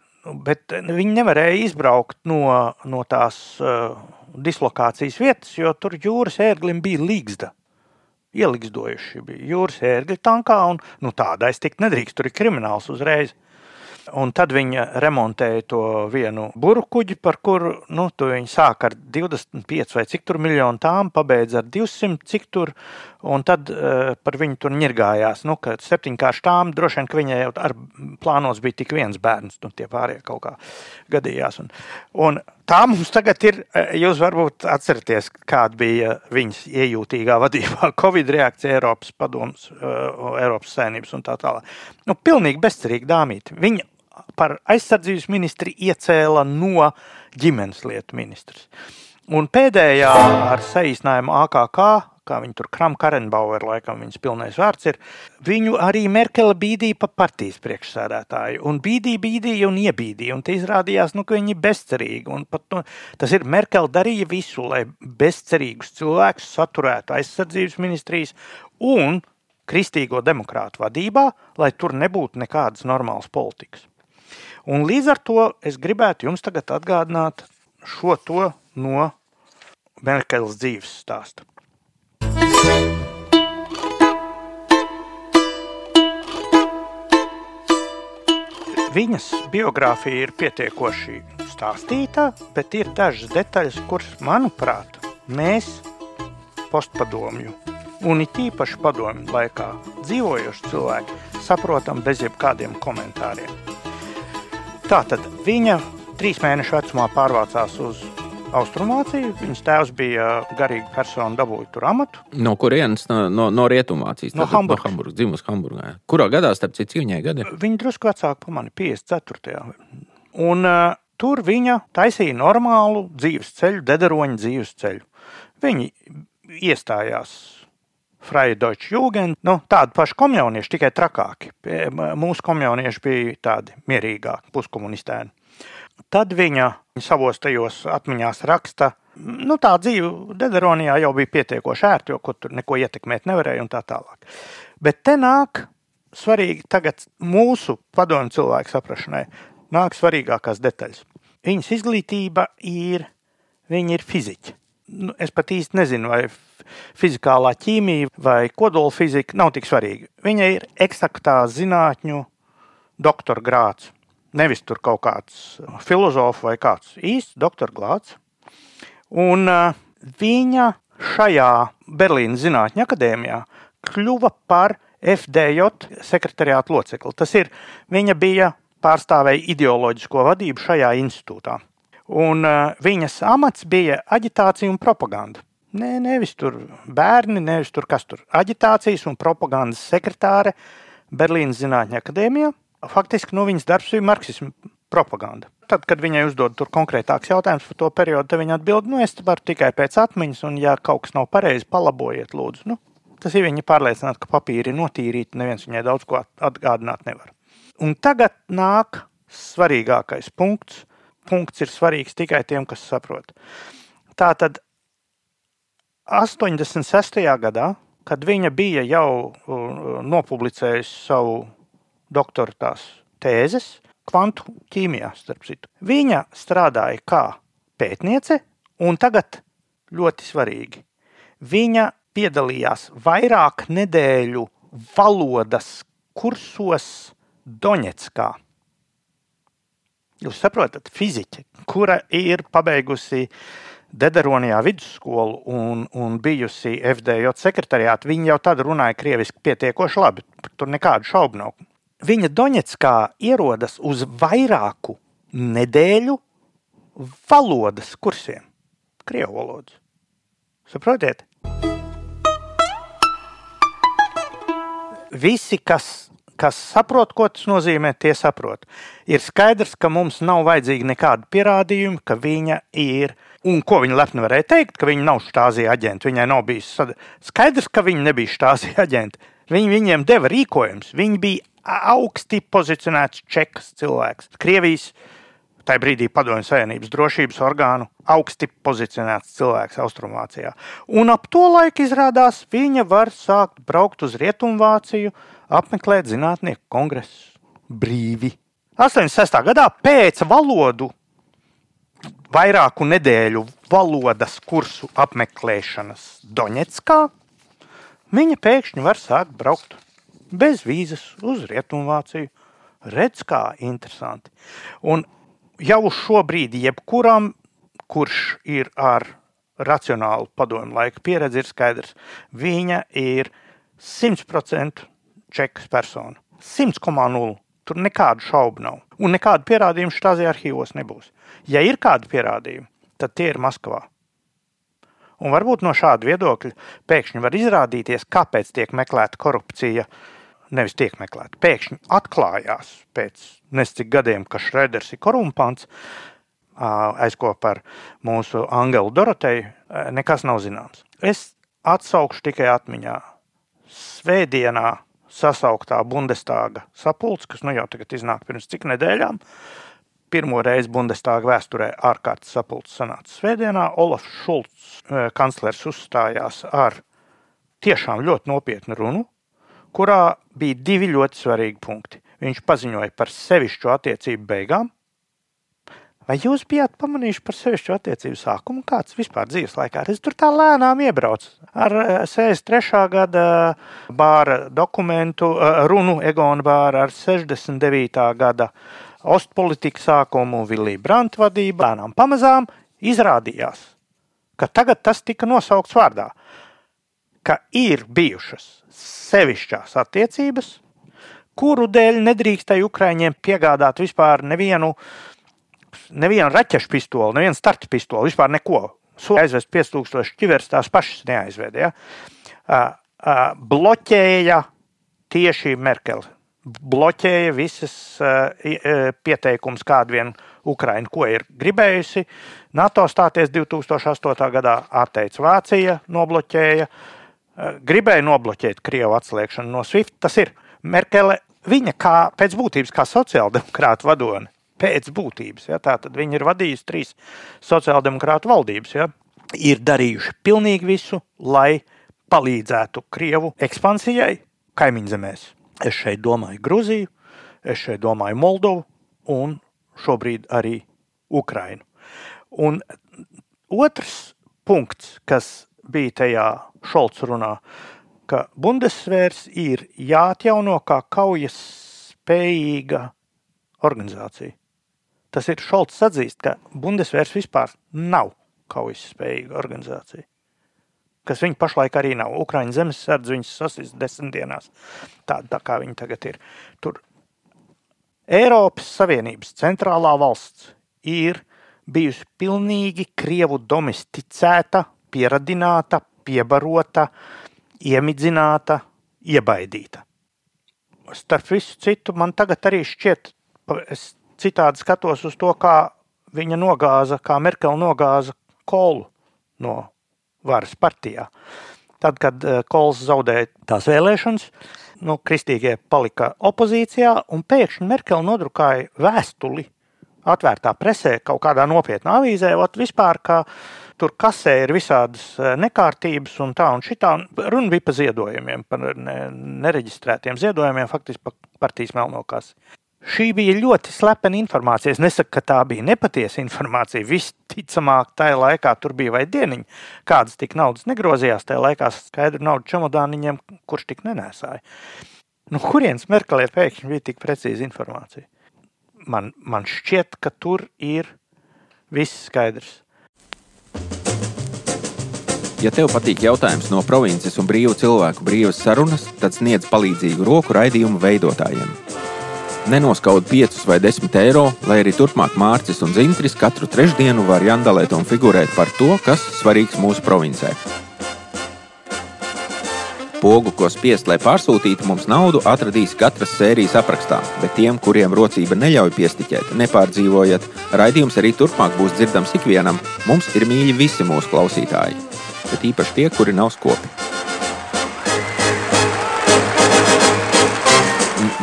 bet viņi nevarēja izbraukt no, no tās uh, dislokācijas vietas, jo tur jūras ērglim bija līgsta. Ielikstojuši bija jūras ērgļi tankā, un nu, tādais tikt nedrīkst. Tur ir krimināls uzreiz. Un tad viņa remontēja to vienu burbuļkuģi, par kuru nu, viņi sāka ar 25 vai cik tur miljonu tām, pabeidza ar 200, cik tur, un tad uh, par viņu tur ņirgājās. Nu, ka septiņkārši tām droši vien, ka viņai jau ar plānos bija tik viens bērns, nu, tie pārējie kaut kā gadījās. Un, un tā mums tagad ir, eh, jūs varbūt atceraties, kāda bija viņas iejūtīgā vadībā, Covid reakcija Eiropas padomus, uh, Eiropas saimnības un tā tālāk. Nu, pilnīgi bezcerīga dāmīte. Viņa par aizsardzības ministri iecēla no ģimenes lietu ministrs. Un pēdējā ar saīsinājumu AKK, kā viņi tur Kramkarenbauer, laikam viņas pilnais vārds ir, viņu arī Merkele bīdīja pa partijas priekšsēdētāju. Un bīdīja, bīdīja un iebīdīja. Un te izrādījās, nu, ka viņi bezcerīgi. Un pat, nu, tas ir Merkele darīja visu, lai bezcerīgus cilvēkus saturētu aizsardzības ministrijas un kristīgo demokrātu vadībā, lai tur nebūtu nekādas normālas politikas. Un līdz ar to es gribētu jums tagad atgādināt šo to no Merkeles dzīves stāsta. Viņas biogrāfija ir pietiekoši stāstīta, bet ir dažas detaļas, kuras, manuprāt, mēs postpadomju un it īpaši padomju laikā dzīvojuši cilvēki saprotam bez jebkādiem komentāriem. Tātad viņa trīs mēnešu vecumā pārvācās uz Austrumvāciju. Viņas tēvs bija garīga persona, dabūja tur amatu. No kurienes? No, no, no Rietumvācijas. No Hamburgas. No Hamburgas, dzimusi Hamburgā. Kurā gadā, starp citu, viņai gadi? Viņa drusku vecāka par mani, 54. Un uh, tur viņa taisīja normālu dzīves ceļu, dederoņa dzīves ceļu. Viņi iestājās Freie Deutsche Jugend, nu, tādi paši komjaunieši, tikai trakāki. Mūsu komjaunieši bija tādi mierīgāki, puskomunistēni. Tad viņa savos tajos atmiņās raksta, nu, tā dzīve Dederonijā jau bija pietiekoši ērta, jo tur neko ietekmēt nevarēja un tā tālāk. Bet te nāk svarīgi tagad mūsu padomu cilvēku saprašanai, nāk svarīgākās detaļas. Viņas izglītība ir, viņa ir fiziķa. Nu, es pat īsti nezinu, vai fizikālā ķīmija vai kodola fizika nav tik svarīga. Viņa ir eksaktā zinātņu doktora grāts. Nevis tur kaut kāds filozofs vai kāds īsts doktora grāts. Un uh, viņa šajā Berlīnas Zinātņu akadēmijā kļuva par FDJ sekretariāta locekli. Tas ir, viņa bija pārstāvēja ideoloģisko vadību šajā institūtā. Un uh, viņas amats bija aģitācija un propaganda. Nē, nevis tur bērni, nevis tur kas tur. Aģitācijas un propagandas sekretāre Berlīnas Zinātņu akadēmijā. Faktiski nu, viņas darbs bija marksisma propaganda. Tad, kad viņai uzdod konkrētāks jautājums par to periodu, viņa atbild, nu, es varu tikai pēc atmiņas, un, ja kaut kas nav pareizi, palabojiet, lūdzu. Nu, tas ir viņa pārliecināts, ka papīri ir notīrīti, neviens viņai daudz ko atgādināt nevar. Un tagad nāk svarīgākais punkts. Punkts ir svarīgs tikai tiem, kas saprot. Tā tad 86. gadā, kad viņa bija jau nopublicējusi savu doktora tēzes, kvantu ķīmijā, starp citu, viņa strādāja kā pētniece, un tagad ļoti svarīgi, viņa piedalījās vairāk nedēļu valodas kursos Doņetskā. Jūs saprotat, fiziķe, kura ir pabeigusi Dederonijā vidusskolu un, un bijusi FDJ sekretariāta, viņa jau tad runāja krieviski pietiekoši labi. Tur nekādu šaubu nav. Viņa Doņetskā ierodas uz vairāku nedēļu valodas kursiem, krievu valodas. Saprotiet? Visi, kas, kas saprot, ko tas nozīmē, tie saprot. Ir skaidrs, ka mums nav vajadzīgi nekādi pierādījumi, ka viņa ir Un ko viņa lepni varēja teikt, ka viņa nav štāzija aģenta. Viņai nav bijis sad... skaidrs, ka viņa nebija štāzija aģenta. Viņi viņiem deva rīkojumus. Viņi bija augsti pozicionēts čekas cilvēks. Krievijas tajā brīdī Padomju Savienības drošības orgānu augsti pozicionēts cilvēks Austrumvācijā. Un ap to laiku izrādās, viņa var sākt braukt uz Rietumvāciju, apmeklēt zinātnieku kongresu brīvi. 86. gadā pēc valodu vairāku nedēļu valodas kursu apmeklēšanas Doņetskā, viņa pēkšņi var sākt braukt bez vīzas uz Rietumvāciju. Redz, kā interesanti. Un jau šobrīd, jebkuram, kurš ir ar racionālu padomu laika pieredzi, ir skaidrs, viņa ir 100% čekas persona. 100,0. Tur nekādu šaubu nav. Un nekādu pierādījumu štāzī arhīvos nebūs. Ja ir kādi pierādījumi, tad tie ir Maskavā. Un varbūt no šāda viedokļa pēkšņi var izrādīties, kāpēc tiek meklēta korupcija. Nevis tiek meklēta, pēkšņi atklājās pēc nescik gadiem, ka Šrēders ir korumpants. aizkopā ar mūsu Angelu Doroteju, nekas nav zināms. Es atsaukšu tikai atmiņā Svētdienā sasauktā Bundestāga sapulce, kas nu jau tagad iznāk pirms cik nedēļām. Pirmo reizi Bundestāga vēsturē ārkārtas sapulce sanāca Svētdienā. Olafs Šulcs, kanclers, uzstājās ar tiešām ļoti nopietnu runu, kurā bija divi ļoti svarīgi punkti. Viņš paziņoja par sevišķu attiecību beigām, Vai jūs bijāt pamanījuši par sevišķu attiecību sākumu? Kāds vispār dzīves laikā? Es tur tā lēnām iebraucu ar 63. Eh, gada bāra dokumentu, eh, runu Egona bāra ar 69. gada ostpolitikas sākumu Vilija Branta vadībā. Lēnām pamazām izrādījās, ka tagad tas tika nosaukts vārdā, ka ir bijušas sevišķās attiecības, kuru dēļ nedrīkstēja Ukraiņiem piegādāt vispār nevienu uh, nevienu raķešu pistoli, nevienu starta pistoli, vispār neko. Soli aizvest 5000 ķivers, tās pašas neaizved. Ja? Uh, bloķēja tieši Merkele. Bloķēja visas uh, pieteikumus, kādu vien Ukraina ko ir gribējusi. NATO stāties 2008. gadā atteica Vācija, nobloķēja. Gribēja nobloķēt Krievu atslēgšanu no SWIFT. Tas ir Merkele, viņa kā pēc būtības kā sociāldemokrāta vadone pēc būtības. Ja, Tātad viņi ir vadījuši trīs sociāldemokrātu valdības. Ja, ir darījuši pilnīgi visu, lai palīdzētu Krievu ekspansijai kaimiņzemēs. Es šeit domāju Grūziju, es šeit domāju Moldovu un šobrīd arī Ukrainu. Un otrs punkts, kas bija tajā Šolts runā, ka Bundesvērs ir jāatjauno kā kaujas spējīga organizācija. Tas ir Šalts atzīst, ka Bundesvērs vispār nav kaujas spējīga organizācija. Kas viņa pašlaik arī nav. Ukraiņu zemesardze viņas sasīs desmit dienās. Tāda tā kā viņa tagad ir. Tur Eiropas Savienības centrālā valsts ir bijusi pilnīgi krievu domesticēta, pieradināta, piebarota, iemidzināta, iebaidīta. Starp visu citu, man tagad arī šķiet, es citādi skatos uz to, kā viņa nogāza, kā Merkele nogāza Kolu no varas partijā. Tad, kad eh, Kols zaudēja tās vēlēšanas, nu, kristīgie palika opozīcijā, un pēkšņi Merkele nodrukāja vēstuli atvērtā presē, kaut kādā nopietnā avīzē, ot vispār, ka tur kasē ir visādas eh, nekārtības un tā un šitā. Runa bija par ziedojumiem, par nereģistrētiem ziedojumiem, faktiski par partijas melnokās. Šī bija ļoti slepena informācija. Es nesaku, ka tā bija nepatiesa informācija. Visticamāk, tajā laikā tur bija vai dieniņa, kādas tik naudas negrozījās. Tajā laikā skaidru naudu čemodāniņiem, kurš tik nenēsāja. Nu, kurienes Merkelē pēkšņi bija tik precīza informācija? Man, man šķiet, ka tur ir viss skaidrs. Ja tev patīk jautājums no provinces un brīvu cilvēku brīvas sarunas, tad sniedz palīdzīgu roku raidījumu veidotājiem. Nenoskaut 5 vai 10 eiro, lai arī turpmāk Mārcis un Zintris katru trešdienu var jandalēt un figurēt par to, kas svarīgs mūsu provincē. Pogu, ko spiest, lai pārsūtītu mums naudu, atradīs katras sērijas aprakstā, bet tiem, kuriem rocība neļauj piestiķēt, nepārdzīvojat, raidījums arī turpmāk būs dzirdams ikvienam. Mums ir mīļi visi mūsu klausītāji, bet īpaši tie, kuri nav skopi.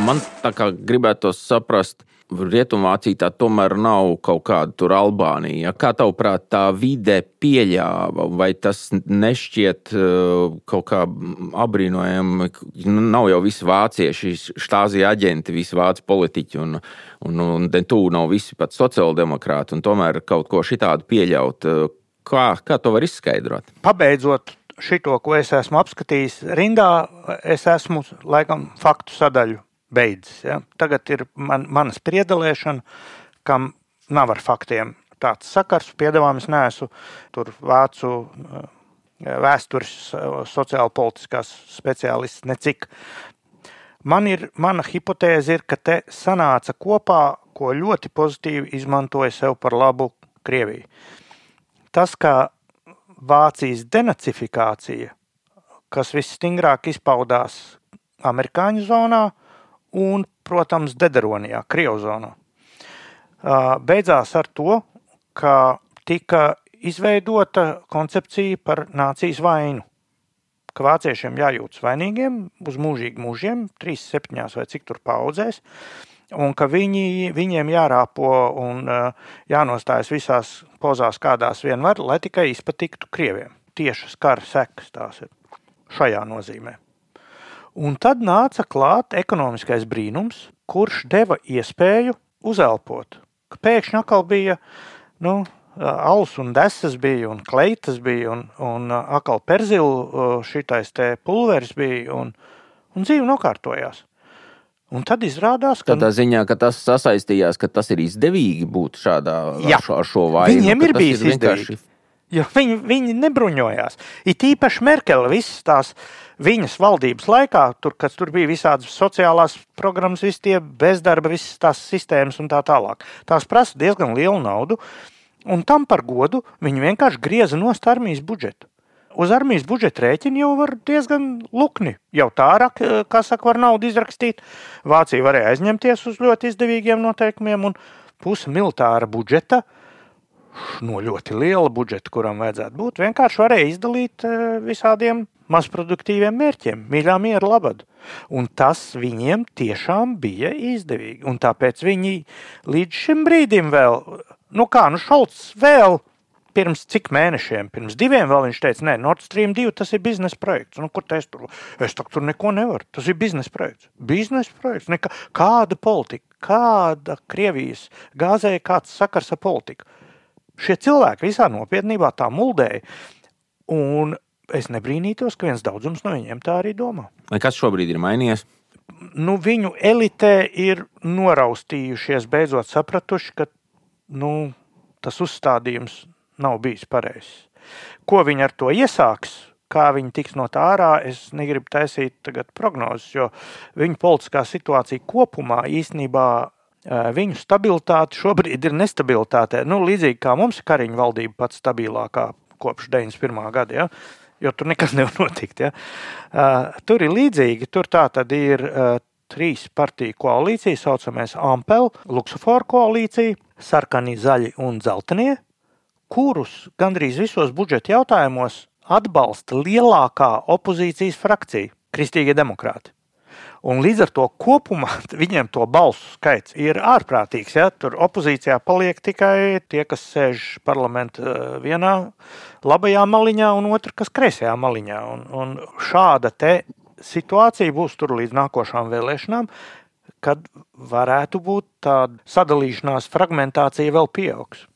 Man tā kā gribētu saprast, Rietumvācija tā tomēr nav kaut kāda tur Albānija. Kā tavuprāt, tā vide pieļāva, vai tas nešķiet uh, kaut kā apbrīnojami? Nu, nav jau visi vācieši, štāzija aģenti, visi vācu politiķi, un, un, un tu nav visi pat sociāldemokrāti, un tomēr kaut ko šitādu pieļaut. Uh, kā, kā to var izskaidrot? Pabeidzot šito, ko es esmu apskatījis rindā, es esmu laikam faktu sadaļu beidzas. Ja? Tagad ir man, mana spriedelēšana, kam nav ar faktiem tāds sakars. Piedāvājums nesu tur vācu eh, vēstures, sociāla politiskās speciālists necik. Man ir, mana hipotēze ir, ka te sanāca kopā, ko ļoti pozitīvi izmantoja sev par labu Krieviju. Tas, kā Vācijas denacifikācija, kas visstingrāk izpaudās amerikāņu zonā, un, protams, Dederonijā, Krievzonā. Beidzās ar to, ka tika izveidota koncepcija par nācijas vainu. Ka vāciešiem jājūtas vainīgiem uz mūžīgi mūžiem, 3, 7 vai cik tur paudzēs, un ka viņi, viņiem jārāpo un jānostājas visās pozās, kādās vien var, lai tikai izpatiktu krieviem. Tiešas kara sekas tās ir šajā nozīmē. Un tad nāca klāt ekonomiskais brīnums, kurš deva iespēju uzelpot. Pēkšņi atkal bija nu, alus un desas bija, un kleitas bija, un, un atkal perzilu šitais te pulveris bija, un, un dzīve nokārtojās. Un tad izrādās, ka tādā ziņā, ka tas sasaistījās, ka tas ir izdevīgi būt šādā Jā. ar šo, ar šo vainu. Viņiem ir bijis vienkārši- izdevīgi. Jo viņi, viņi nebruņojās. It īpaši Merkele visas tās viņas valdības laikā, tur, kad tur bija visādas sociālās programmas, visi tie bezdarba, visas tās sistēmas un tā tālāk. Tās prasa diezgan lielu naudu, un tam par godu viņi vienkārši grieza nost armijas budžetu. Uz armijas budžeta rēķina jau var diezgan lukni. Jau tā, kā saka, var naudu izrakstīt. Vācija varēja aizņemties uz ļoti izdevīgiem noteikumiem, un puse militāra budžeta no ļoti liela budžeta, kuram vajadzētu būt, vienkārši varēja izdalīt eh, visādiem mazproduktīviem mērķiem, mīļā miera labad. Un tas viņiem tiešām bija izdevīgi. Un tāpēc viņi līdz šim brīdim vēl, nu kā, nu Šalts vēl pirms cik mēnešiem, pirms diviem vēl viņš teica, nē, Nord Stream 2 tas ir biznesa projekts. Nu, kur te es tur? Es tak, tur neko nevaru. Tas ir biznesa projekts. Biznesa projekts. Nekā, kāda politika, kāda Krievijas gāzēja, kāds sakars ar politiku. Šie cilvēki visā nopietnībā tā muldēja. Un es nebrīnītos, ka viens daudzums no viņiem tā arī domā. Vai kas šobrīd ir mainījies? Nu, viņu elitē ir noraustījušies, beidzot sapratuši, ka nu, tas uzstādījums nav bijis pareizs. Ko viņi ar to iesāks, kā viņi tiks no tā ārā, es negribu taisīt prognozes, jo viņu politiskā situācija kopumā īstenībā viņu stabilitāte šobrīd ir nestabilitātē. Nu, līdzīgi kā mums ir kariņu valdība pats stabilākā kopš 91. gada. Ja? Jo tur nekas nevar notikt. Ja? Uh, tur ir līdzīgi. Tur tā tad ir uh, trīs partiju koalīcija, saucamais Ampel, Luxofor koalīcija, sarkani, zaļi un dzeltenie, kurus gandrīz visos budžeta jautājumos atbalsta lielākā opozīcijas frakcija - Kristīgie demokrāti. Un līdz ar to kopumā viņiem to balsu skaits ir ārprātīgs. Ja? Tur opozīcijā paliek tikai tie, kas sēž parlamentā vienā labajā maliņā, un otra, kas kreisajā maliņā. Un, un šāda situācija būs tur līdz nākošām vēlēšanām, kad varētu būt tāda sadalīšanās, fragmentācija vēl pieaugs.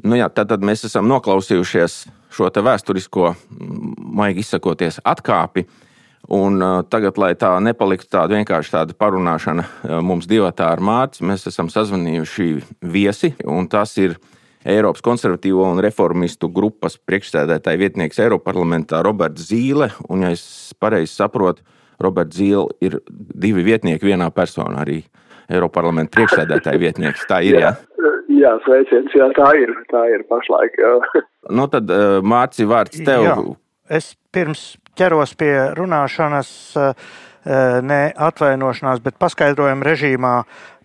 Nu jā, tad, tad mēs esam noklausījušies šo vēsturisko, mm, maigi izsakoties, atkāpi. Un, uh, tagad, lai tā nepaliktu tāda vienkārši tāda parunāšana uh, mums divatā ar Mārciņu, mēs esam sazvanījuši viesi. un Tas ir Eiropas konservatīvo un reformistu grupas priekšsēdētāja vietnieks Eiroparlamentā Roberts Zīle. Un, ja es pareizi saprotu, Roberts Zīle ir divi vietnieki vienā personā, arī Eiroparlamenta priekšsēdētāja vietnieks. Tā ir. Jā. Jā, sveiciens, jā, tā ir. Tā ir pašlaik. Nu, tad, uh, Mārci, vārds tev. Jā. Es pirms ķeros pie runāšanas, eh, ne atvainošanās, bet paskaidrojumu režīmā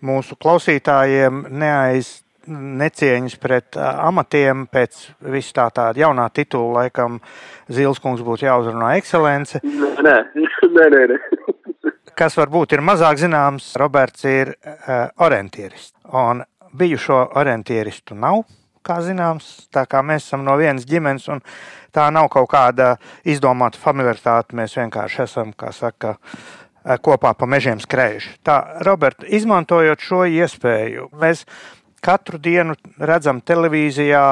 mūsu klausītājiem neaiz necieņas pret eh, amatiem pēc vis tā tāda jaunā titula, laikam Zilskungs būtu jāuzrunā ekscelence. Nē, nē, nē. nē. Kas varbūt ir mazāk zināms, Roberts ir uh, orientierists. Un bijušo orientieristu nav, kā zināms, tā kā mēs esam no vienas ģimenes, un tā nav kaut kāda izdomāta familiaritāte. Mēs vienkārši esam, kā saka, kopā pa mežiem skrējuši. Tā, Robert, izmantojot šo iespēju, mēs katru dienu redzam televīzijā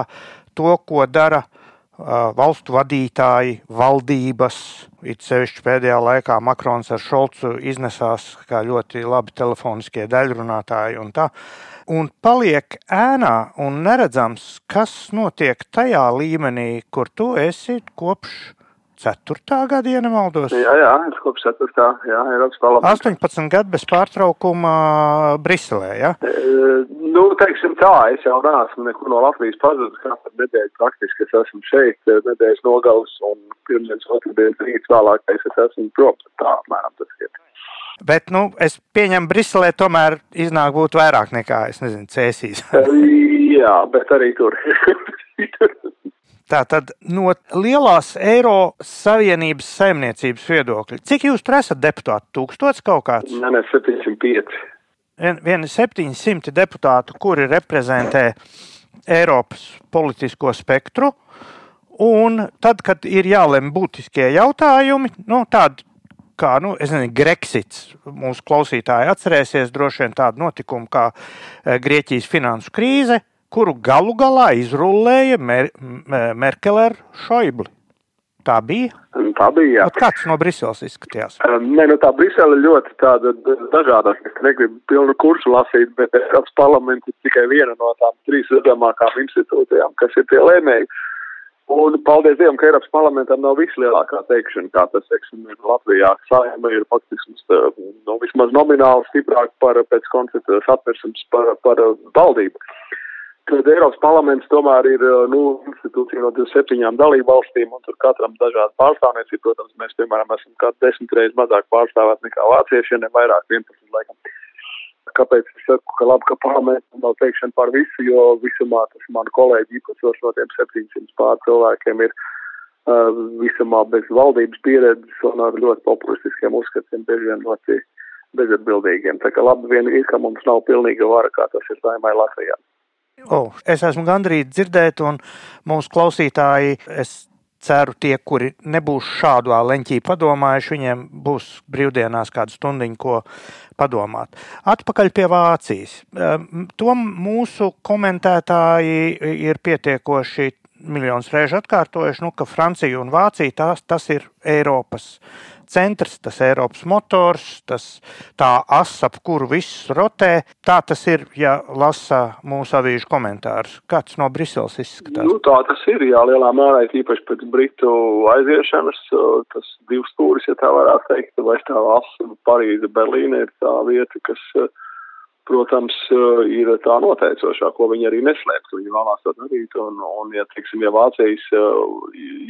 to, ko dara uh, valstu vadītāji, valdības. It sevišķi pēdējā laikā Makrons ar Šolcu iznesās kā ļoti labi telefoniskie daļrunātāji un tā un paliek ēnā un neredzams, kas notiek tajā līmenī, kur tu esi kopš 4. gada, ja nemaldos. Jā, jā, es kopš 4. Jā, Eiropas parlamentā. 18 gadu bez pārtraukuma Briselē. Ja? E, nu, teiksim tā, es jau neesmu nekur no Latvijas pazudis. Katru nedēļu praktiski es esmu šeit, nedēļas nogals un pirmdienas otrdienas rīts vēlākais es esmu prom. Tā apmēram tas ir. Bet, nu, es pieņemu, Briselē tomēr iznāk būt vairāk nekā, es nezinu, cēsīs. Jā, bet arī tur. Tātad no lielās Eiro Savienības saimniecības viedokļa, cik jūs tur esat deputāti? Tūkstots kaut kāds? Nē, nē, 705. Viena 700 deputātu, kuri reprezentē Eiropas politisko spektru, un tad, kad ir jālem būtiskie jautājumi, nu, tādi kā nu, nezinu, Grexits. Mūsu klausītāji atcerēsies droši vien tādu notikumu kā eh, Grieķijas finansu krīze, kuru galu galā izrullēja Mer Merkele ar Šoibli. Tā bija. Tā bija. Jā. Kāds no Briseles izskatījās? Nē, nu tā Brisele ļoti tāda dažāda. Es negribu pilnu kursu lasīt, bet Eiropas parlaments ir tikai viena no tām trīs redzamākām institūcijām, kas ir tie lēmēji. Un paldies Dievam, ka Eiropas parlamentam nav vislielākā teikšana, kā tas, teiksim, ir Latvijā. Saima ir faktiski nu, vismaz nomināli stiprāk par pēc koncepcijas atversums par, par valdību. Tad Eiropas parlaments tomēr ir nu, institūcija no 27 dalību valstīm, un tur katram dažāda pārstāvniecība. Protams, mēs, piemēram, esam kādu desmit reizes mazāk pārstāvēt nekā vācieši, ja ne vairāk, 11 laikam. Kāpēc es saku, ka labi, ka parlamentam nav teikšana par visu, jo visumā tas man kolēģi īpašos no tiem 700 pār cilvēkiem ir uh, visumā bez valdības pieredzes un ar ļoti populistiskiem uzskatiem, bieži vien ļoti bezatbildīgiem. Tā kā labi vien ir, ka mums nav pilnīga vara, kā tas ir saimai Latvijā. Oh, es esmu gandrīz dzirdēt, un mūsu klausītāji, es ceru, tie, kuri nebūs šādā leņķī padomājuši, viņiem būs brīvdienās kāda stundiņa, ko padomāt. Atpakaļ pie Vācijas. Ehm, to mūsu komentētāji ir pietiekoši miljonus reižu atkārtojuši, nu, ka Francija un Vācija tās, tas ir Eiropas centrs, tas Eiropas motors, tas tā asa, ap kuru viss rotē. Tā tas ir, ja lasa mūsu avīžu komentārus. Kāds no Briseles izskatās? Nu, tā tas ir, jā, lielā mērā, īpaši pēc Britu aiziešanas, tas divs stūris, ja tā varētu teikt, vai tā asa, Parīze, Berlīne ir tā vieta, kas protams, eh, ir tā noteicošā, ko viņi arī neslēpj, ka viņi vēlās to darīt. Un, un ja, teiksim, ja Vācijas eh,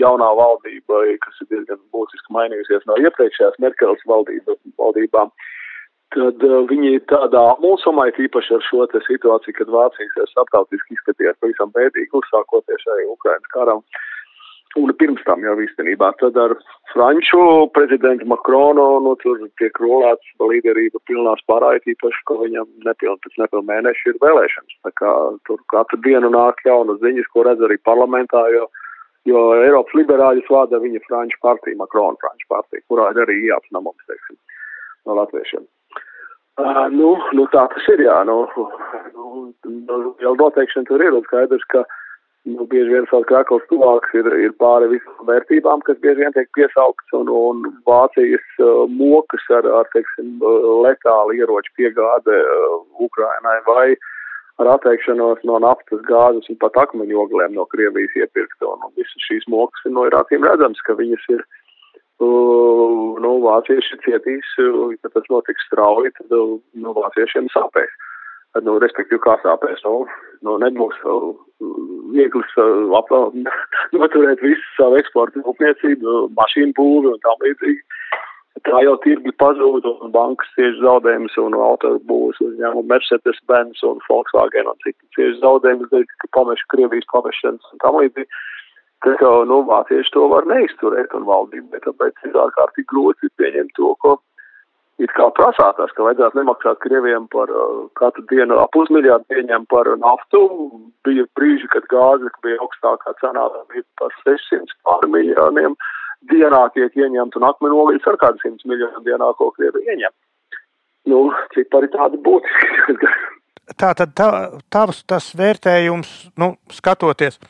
jaunā valdība, kas ir diezgan būtiski mainījusies no iepriekšējās Merkeles valdība, valdībām, tad uh, viņi tādā mūsumā, īpaši ar šo situāciju, kad Vācijas ir starptautiski izskatījās pavisam bēdīgi, uzsākoties arī Ukrainas karam. Uh, un pirms tam jau īstenībā. Tad ar Franču prezidentu Makronu, nu, tur tiek rolēts līderība pilnā spārā, īpaši, ka viņam nepiln, pēc nepiln mēneša ir vēlēšanas. Tā kā tur katru dienu nāk jaunas ziņas, ko redz arī parlamentā, jo, jo Eiropas liberāļus vada viņa Franču partija, Makrona Franču partija, kurā ir arī jāapsnamums, teiksim, no latviešiem. Uh, nu, nu, tā tas ir, jā, nu, nu, jau noteikšana tur ir un skaidrs, ka uh, nu, bieži vien savs krakls tuvāks ir, ir pāri visām vērtībām, kas bieži vien tiek piesaukts, un, un Vācijas uh, mokas ar, ar teiksim, uh, letālu ieroču piegāde uh, Ukrainai vai ar atteikšanos no naftas gāzes un pat akmeņogliem no Krievijas iepirkt, un, un visas šīs mokas no ir acīm redzams, ka viņas ir, uh, nu, vācieši cietīs, uh, ja tas notiks strauji, tad, uh, nu, vāciešiem sāpēs. Uh, nu, respektīvi, kā sāpēs. Nu, nu, nebūs uh, viegli uh, noturēt visu savu eksporta rūpniecību, mašīnu būvi un tā līdzīgi. Tā jau tirgi pazūd un bankas cieši zaudējumus un autobūvas uzņēmumu Mercedes, Benz un Volkswagen un citi cieši zaudējumus, ka pameša Krievijas pamešanas un tam līdzīgi. Tā kā, nu, vācieši to var neizturēt un valdība, bet tāpēc ir ārkārtīgi grūti pieņemt to, ko it kā prasātās, ka vajadzētu nemaksāt Krieviem par uh, katru dienu ap pusmiljārdu pieņem par naftu. Bija brīži, kad gāze bija augstākā cenā, bija par 600 pār miljoniem dienā tiek ieņemt un akmenolīts ar kādu 100 miljonu dienā, ko Krievi ieņem. Nu, cipari tādi būtiski. tā tad tā, tavs tas vērtējums, nu, skatoties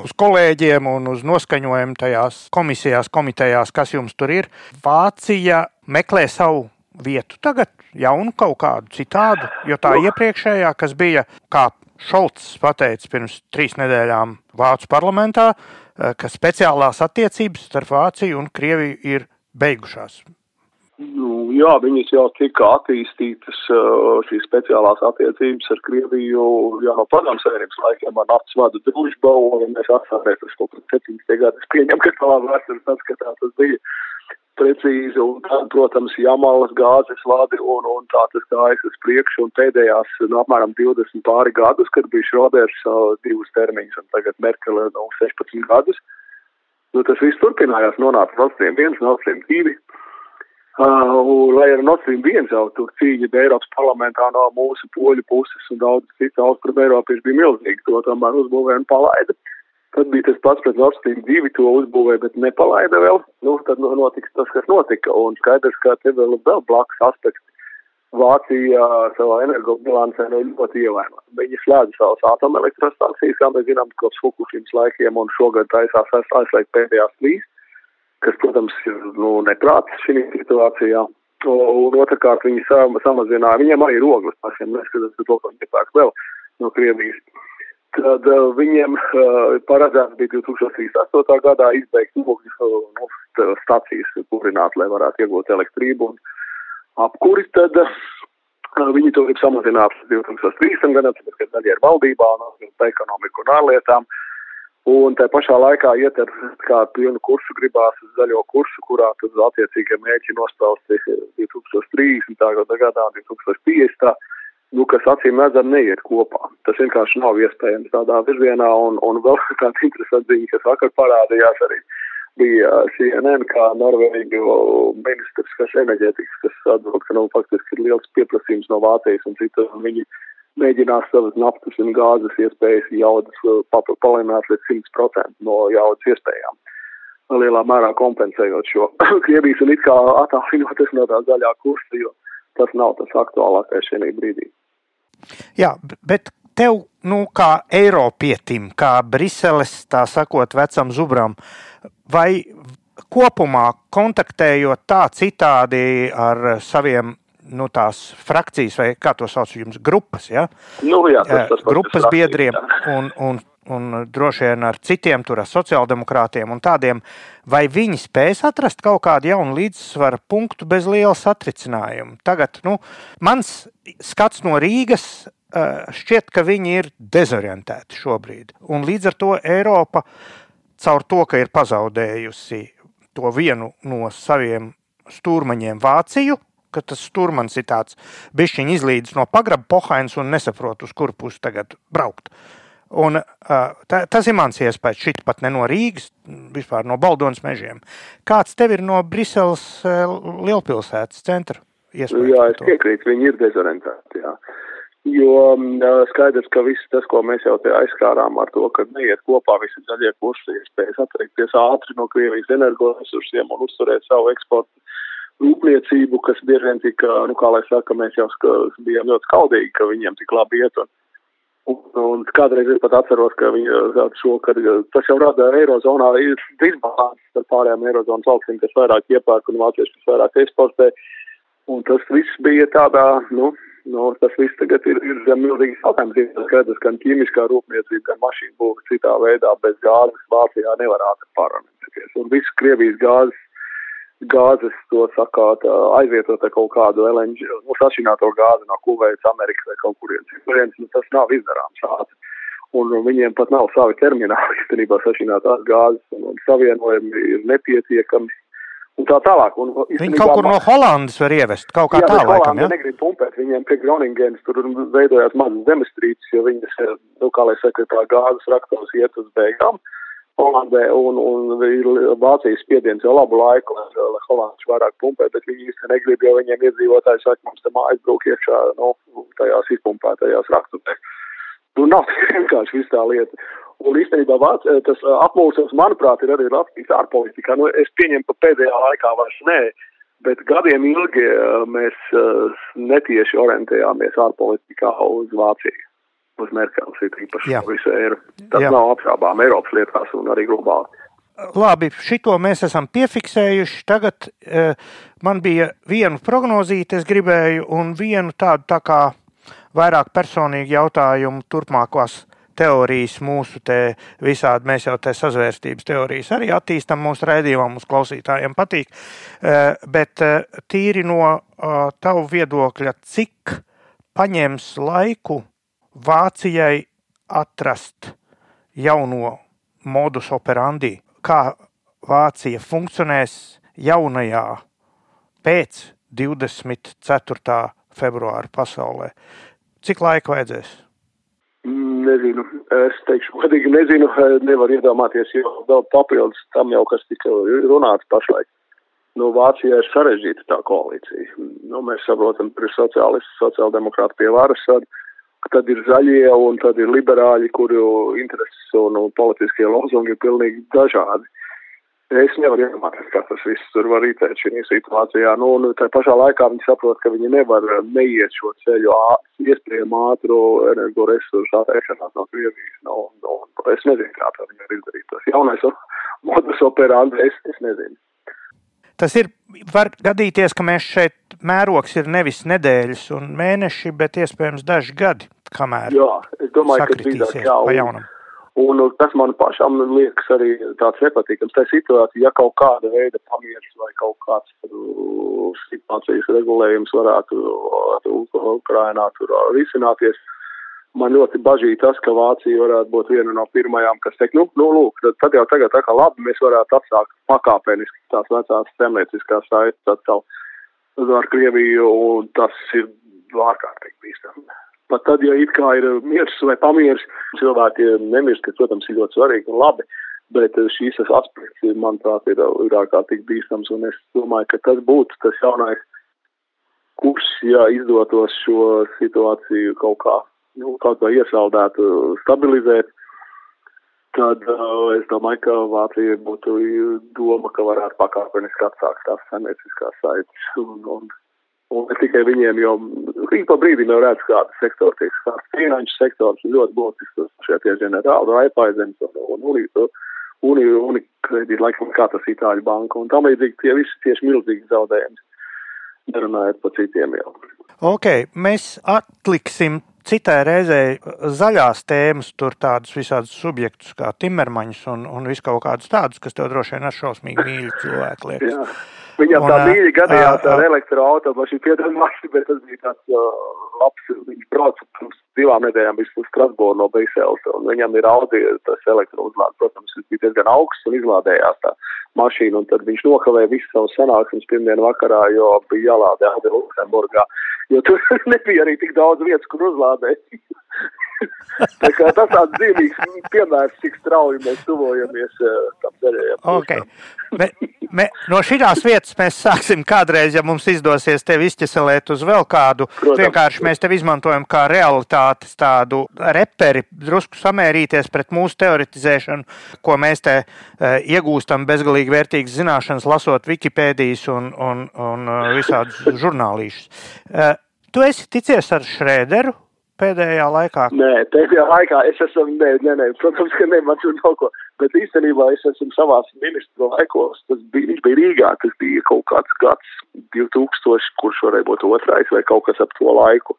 uz kolēģiem un uz noskaņojumu tajās komisijās, komitejās, kas jums tur ir, Vācija meklē savu vietu tagad, jaunu kaut kādu citādu, jo tā iepriekšējā, kas bija, kā Šolts pateica pirms trīs nedēļām Vācu parlamentā, eh, ka speciālās attiecības starp Vāciju un Krieviju ir beigušās. Nu, jā, viņas jau tika attīstītas, eh, šīs speciālās attiecības ar Krieviju jau no padomu savienības laikiem ar naftas vadu družbu, un mēs atcerētos kaut kādā 70. gadā, es pieņemu, ka tā vēstures atskatā tas bija. Precīzi, un tad, protams, Jamalas gāzes vadi, un, un tā tas gājas uz priekšu, un pēdējās, nu, apmēram 20 pāri gadus, kad bija Šroders uh, divus termiņus, un tagad Merkele, nu, 16 gadus, nu, tas viss turpinājās, nonāca Nord Stream 1, Nord Stream 2, uh, un, lai ar Nord Stream 1 jau tur cīņa Eiropas parlamentā no mūsu poļu puses un daudz citu austrumu Eiropiešu bija milzīgi, to tomēr uzbūvēja un palaida. Uh, Tad bija tas pats pret Nord Stream 2, to uzbūvēja, bet nepalaida vēl. Nu, tad notiks tas, kas notika. Un skaidrs, ka te vēl ir blakus aspekts. Vācija savā energobilancē nu, ļoti ievaino. Viņi slēdz savas atomelektrostacijas, kā mēs zinām, kopš Fukushimas laikiem, un šogad taisās aizslēgt pēdējās trīs, kas, protams, ir nu, neprāts šī situācijā. Un otrkārt, viņi samazināja, viņiem arī ir ogles pašiem, neskatoties to, ka viņi iepērk vēl no Krievijas Tad uh, viņiem uh, paredzēts bija 2038. gadā izbeigt ogļu nu, stācijas kurināt, lai varētu iegūt elektrību un apkuri. Tad uh, viņi to grib samazināt līdz 2030. gadam, tāpēc, ka daļa ir valdībā un ekonomiku un ārlietām. Un tā pašā laikā iet ar kā pilnu kursu gribās uz zaļo kursu, kurā tad attiecīgie mērķi nospausti 2030. gadā, 2050 nu, kas acīm redzam neiet kopā. Tas vienkārši nav iespējams tādā virzienā, un, un vēl kāda interesanta ziņa, kas vakar parādījās arī bija CNN, kā Norvēģu ministrs, kas enerģētikas, kas atbild, ka nu, faktiski ir liels pieprasījums no Vācijas un citur, un viņi mēģinās savas naftas un gāzes iespējas jaudas palielināt līdz 100% no jaudas iespējām. Lielā mērā kompensējot šo Krievijas un it kā attālinoties no tā zaļā kursa, jo tas nav tas aktuālākais šajā brīdī. Jā, bet tev, nu, kā Eiropietim, kā Briseles, tā sakot, vecam zubram, vai kopumā kontaktējot tā citādi ar saviem nu, tās frakcijas, vai kā to sauc, jums grupas, ja? nu, jā, tas, tas grupas biedriem un, un, un droši vien ar citiem, tur ar sociāldemokrātiem un tādiem, vai viņi spēs atrast kaut kādu jaunu līdzsvaru punktu bez liela satricinājuma. Tagad, nu, mans skats no Rīgas eh, šķiet, ka viņi ir dezorientēti šobrīd. Un līdz ar to Eiropa, caur to, ka ir pazaudējusi to vienu no saviem stūrmaņiem Vāciju, ka tas stūrmans ir tāds bišķiņš izlīdis no pagraba pohains un nesaprot, uz kuru pusi tagad braukt. Un, tā, tas ir mans iespējas. Šit pat ne no Rīgas, vispār no Baldonas mežiem. Kāds tev ir no Briseles lielpilsētas centra? Jā, es piekrītu, viņi ir dezorientēti. Jā. Jo skaidrs, ka viss tas, ko mēs jau te aizskārām ar to, ka neiet kopā visi zaļie kursi, iespējas atteikties ātri no Krievijas energoresursiem un uzturēt savu eksportu rūpniecību, kas bieži vien tika, nu, kā lai saka, mēs jau bijām ļoti skaudīgi, ka viņiem tik labi iet. Un, un, un kādreiz es pat atceros, ka viņi šo, ka tas jau rada Eirozonā ir disbalans ar pārējām Eirozonas valstīm, kas vairāk iepērk un vācieši, kas vairāk eksportē. Un tas viss bija tādā, nu, nu tas viss tagad ir, ir zem milzīgas jautājums. Ir skaidrs, gan ķīmiskā rūpniecība, gan mašīnu būvniecība citā veidā bez gāzes Vācijā nevar ātri pārunāties. Un viss Krievijas gāzes gāzes, to sakāt, aizvietot ar kaut kādu LNG, nu, sašķināto gāzi no Kuveits, Amerikas vai kaut kurienes citurienes, nu, tas nav izdarāms šādi. Un viņiem pat nav savi termināli, īstenībā sašķinātās gāzes, un, un savienojumi ir nepietiekami. Un tā tālāk. Un, Viņi kaut kur no Holandas var ievest, kaut kā jā, tā laikam, ja? negrib pumpēt, viņiem pie Groningens tur veidojās mazas zemestrīces, jo viņas, nu, kā lai saka, tā gāzes raktos iet uz beigām. Uh, Holandē un, un ir Vācijas spiediens jau labu laiku, lai, lai Holandieši vairāk pumpē, bet viņi īsti negrib, jo viņiem iedzīvotāji saka, mums te mājas brūk iekšā, nu, tajās izpumpētajās raktuvēs. Nu, nav vienkārši viss tā lieta. Un īstenībā vāc, tas apmulsums, manuprāt, ir arī Latvijas ārpolitikā. Nu, es pieņemu, ka pēdējā laikā vairs nē, bet gadiem ilgi mēs netieši orientējāmies ārpolitikā uz Vāciju uz Merkeles ir īpaši visu eiro. Tas Jā. nav apšābām Eiropas lietās un arī globāli. Labi, šito mēs esam piefiksējuši. Tagad uh, man bija viena prognozīte, es gribēju, un vienu tādu tā kā vairāk personīgu jautājumu turpmākos teorijas, mūsu te visādi, mēs jau te sazvērstības teorijas arī attīstam mūsu raidījumā, mūsu klausītājiem patīk. Uh, bet uh, tīri no uh, tavu viedokļa, cik paņems laiku Vācijai atrast jauno modus operandi, kā Vācija funkcionēs jaunajā pēc 24. februāra pasaulē. Cik laika vajadzēs? Nezinu, es teikšu, godīgi nezinu, nevar iedomāties, jo vēl papildus tam jau, kas tika runāts pašlaik. Nu, Vācijā ir sarežģīta tā koalīcija. Nu, mēs saprotam, ka ir sociālisti, sociāldemokrāti pie varas, tad, tad ir zaļie un tad ir liberāļi, kuru intereses un, un politiskie lozungi ir pilnīgi dažādi. Es nevaru iedomāties, kā tas viss tur var ritēt šī situācijā. Nu, un tā pašā laikā viņi saprot, ka viņi nevar neiet šo ceļu iespējami ātru energoresursu atteikšanās no Krievijas. Nu, nu, es nezinu, kā tā viņi var izdarīt. Tas jaunais modus operandi, es, es nezinu. Tas ir, var gadīties, ka mēs šeit mērogs ir nevis nedēļas un mēneši, bet iespējams daži gadi, kamēr Jā, es domāju, ka drīzāk jā. Pa jaunam. Un tas man pašam liekas arī tāds nepatīkams. Tā situācija, ja kaut kāda veida pamieris vai kaut kāds uh, situācijas regulējums varētu Ukrainā tur risināties, man ļoti bažīja tas, ka Vācija varētu būt viena no pirmajām, kas teikt, nu, nu lūk, tad, tad jau tagad tā kā labi, mēs varētu atsākt pakāpeniski tās vecās temnieciskās saites atkal ar Krieviju, un tas ir ārkārtīgi bīstami. Pat tad, ja it kā ir miers vai pamieris, cilvēki nemirst, kas, protams, ir ļoti svarīgi un labi, bet šīs aspekts, manuprāt, ir, ir ārkārtīgi bīstams, un es domāju, ka tas būtu tas jaunais kurs, ja izdotos šo situāciju kaut kā, nu, kaut kā iesaldēt, stabilizēt, tad uh, es domāju, ka Vācija būtu doma, ka varētu pakāpeniski atsākt tās saimnieciskās saites un, un Un ne tikai viņiem, jo ik pa brīdim jau redz, kāda sektora tiek skārta. Finanšu sektors ļoti būtisks šie tie ģenerāli, Raipaizens un, un Unītu. Uni, unikredīt, laikam, kā tas Itāļu banka, un tam līdzīgi tie visi tieši milzīgi zaudējumi, nerunājot par citiem jau. Ok, mēs atliksim citai reizei zaļās tēmas, tur tādus visādus subjektus kā Timermaņus un, un visu kaut kādus tādus, kas tev droši vien ar šausmīgi mīļi cilvēki liekas. Viņam tā mīļi gadījās ar elektroautomašīnu piedalījumu, bet tas bija tāds uh, labs, viņš brauca pirms divām nedēļām bija uz Strasbūru no Briseles, un viņam ir Audi, tas elektrouzlādes, protams, bija diezgan augsts un izlādējās tā mašīna, un tad viņš nokavēja visu savu sanāksmes pirmdienu vakarā, jo bija jālādē Audi Luksemburgā, jo tur nebija arī tik daudz vietas, kur uzlādēt. Tas tāds dzīvīgs piemērs, cik strauji mēs tuvojamies uh, tam cerējam. Okay. Me, me, no šīs vietas mēs sāksim kādreiz, ja mums izdosies tevi izķeselēt uz vēl kādu. Protams. Vienkārši mēs tevi izmantojam kā realitātes tādu reperi, drusku samērīties pret mūsu teoretizēšanu, ko mēs te uh, iegūstam bezgalīgi vērtīgas zināšanas, lasot Wikipēdijas un, un, un uh, visādus žurnālīšus. Uh, tu esi ticies ar Šrēderu? Pēdējā laikā? Nē, pēdējā laikā es esmu, nē, nē, nē protams, ka ne, man tur nav ko, bet īstenībā es esmu savās ministru laikos, tas bija, viņš bija Rīgā, tas bija kaut kāds gads 2000, kurš varēja būt otrais vai kaut kas ap to laiku.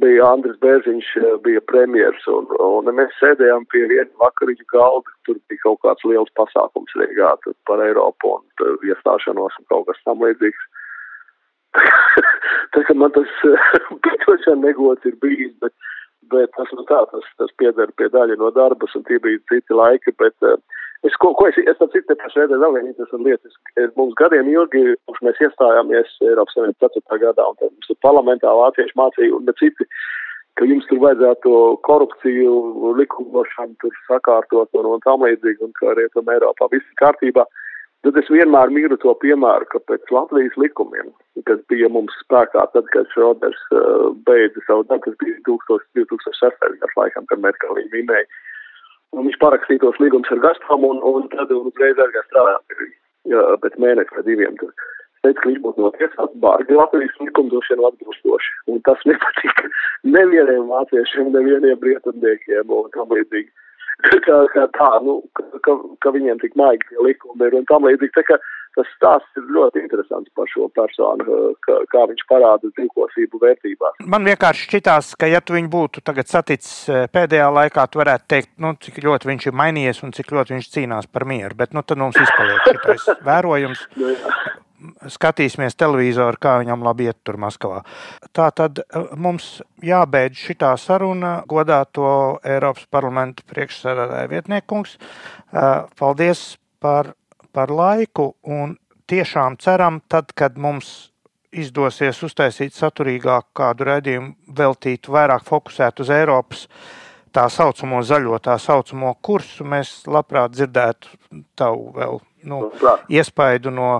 Bija Andris Bērziņš, bija premjers, un, un mēs sēdējām pie viena vakariņu galda, tur bija kaut kāds liels pasākums Rīgā par Eiropu un iestāšanos un kaut kas tam līdzīgs. tā kā man tas piedošana negods ir bijis, bet, bet tas, nu tā, tas, tas pieder pie daļa no darbas, un tie bija citi laiki, bet uh, es, ko, ko es, es tam citu pašreizē vēl viena interesanta lieta, es, mums gadiem ilgi, kurš mēs iestājāmies Eiropas Savienības 4. gadā, un tad mums ir parlamentā vācieši mācīja, un citi, ka jums tur vajadzētu korupciju, likumdošanu tur sakārtot un, un tam līdzīgi, un ka Rietum Eiropā viss ir kārtībā. Uh, Tad es vienmēr mīlu to piemēru, ka pēc Latvijas likumiem, kas bija mums spēkā tad, kad Šroders uh, beidza savu darbu, tas bija 2006. gads laikam, kad viņi minēja, un viņš parakstītos līgums ar Gazprom un, un tad uzreiz arī strādāt pie viņa, pēc mēneša vai diviem. Tad. Es teicu, ka viņš būtu notiesāts bārgi Latvijas likumdošanu atbilstoši, un tas nepatika nevieniem vāciešiem, nevieniem rietumniekiem un tam līdzīgi kā, kā tā, nu, ka, ka viņiem tik maigi tie likumi ir un tam līdzīgi. Tā kā tas stāsts ir ļoti interesants par šo personu, kā, kā viņš parāda dzīvokosību vērtībās. Man vienkārši šķitās, ka ja tu viņu būtu tagad saticis e, pēdējā laikā, tu varētu teikt, nu, cik ļoti viņš ir mainījies un cik ļoti viņš cīnās par mieru, bet nu, tad mums izpaliek šitais vērojums. nu, skatīsimies televizoru, kā viņam labi iet tur Maskavā. Tā tad eh, mums jābeidz šitā saruna godāto Eiropas parlamenta priekšsēdētāja vietniekungs. Eh, paldies par, par laiku un tiešām ceram, tad, kad mums izdosies uztaisīt saturīgāku kādu raidījumu, veltītu vairāk fokusēt uz Eiropas tā saucamo zaļo, tā saucamo kursu, mēs labprāt dzirdētu tavu vēl nu, iespaidu no,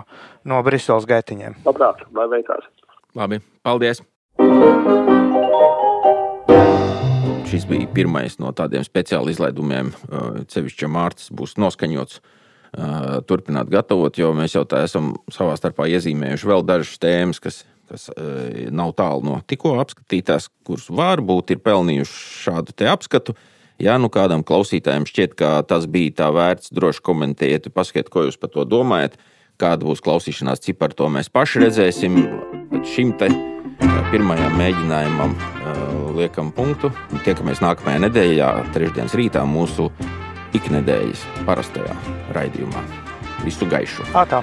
no Briseles gaitiņiem. Labprāt, lai veicās. Labi, paldies! Šis bija pirmais no tādiem speciāli izlaidumiem. Cevišķi Mārcis būs noskaņots uh, turpināt gatavot, jo mēs jau tā esam savā starpā iezīmējuši vēl dažas tēmas, kas, kas uh, nav tālu no tikko apskatītās, kuras varbūt ir pelnījušas šādu te apskatu. Ja nu kādam klausītājam šķiet, ka tas bija tā vērts, droši komentējiet, pasakiet, ko jūs par to domājat. Kāda būs klausīšanās cipara, to mēs paši redzēsim. Bet šim te pirmajam mēģinājumam liekam punktu. Tiekamies nākamajā nedēļā, trešdienas rītā, mūsu iknedēļas parastajā raidījumā. Visu gaišu! Ā, tā.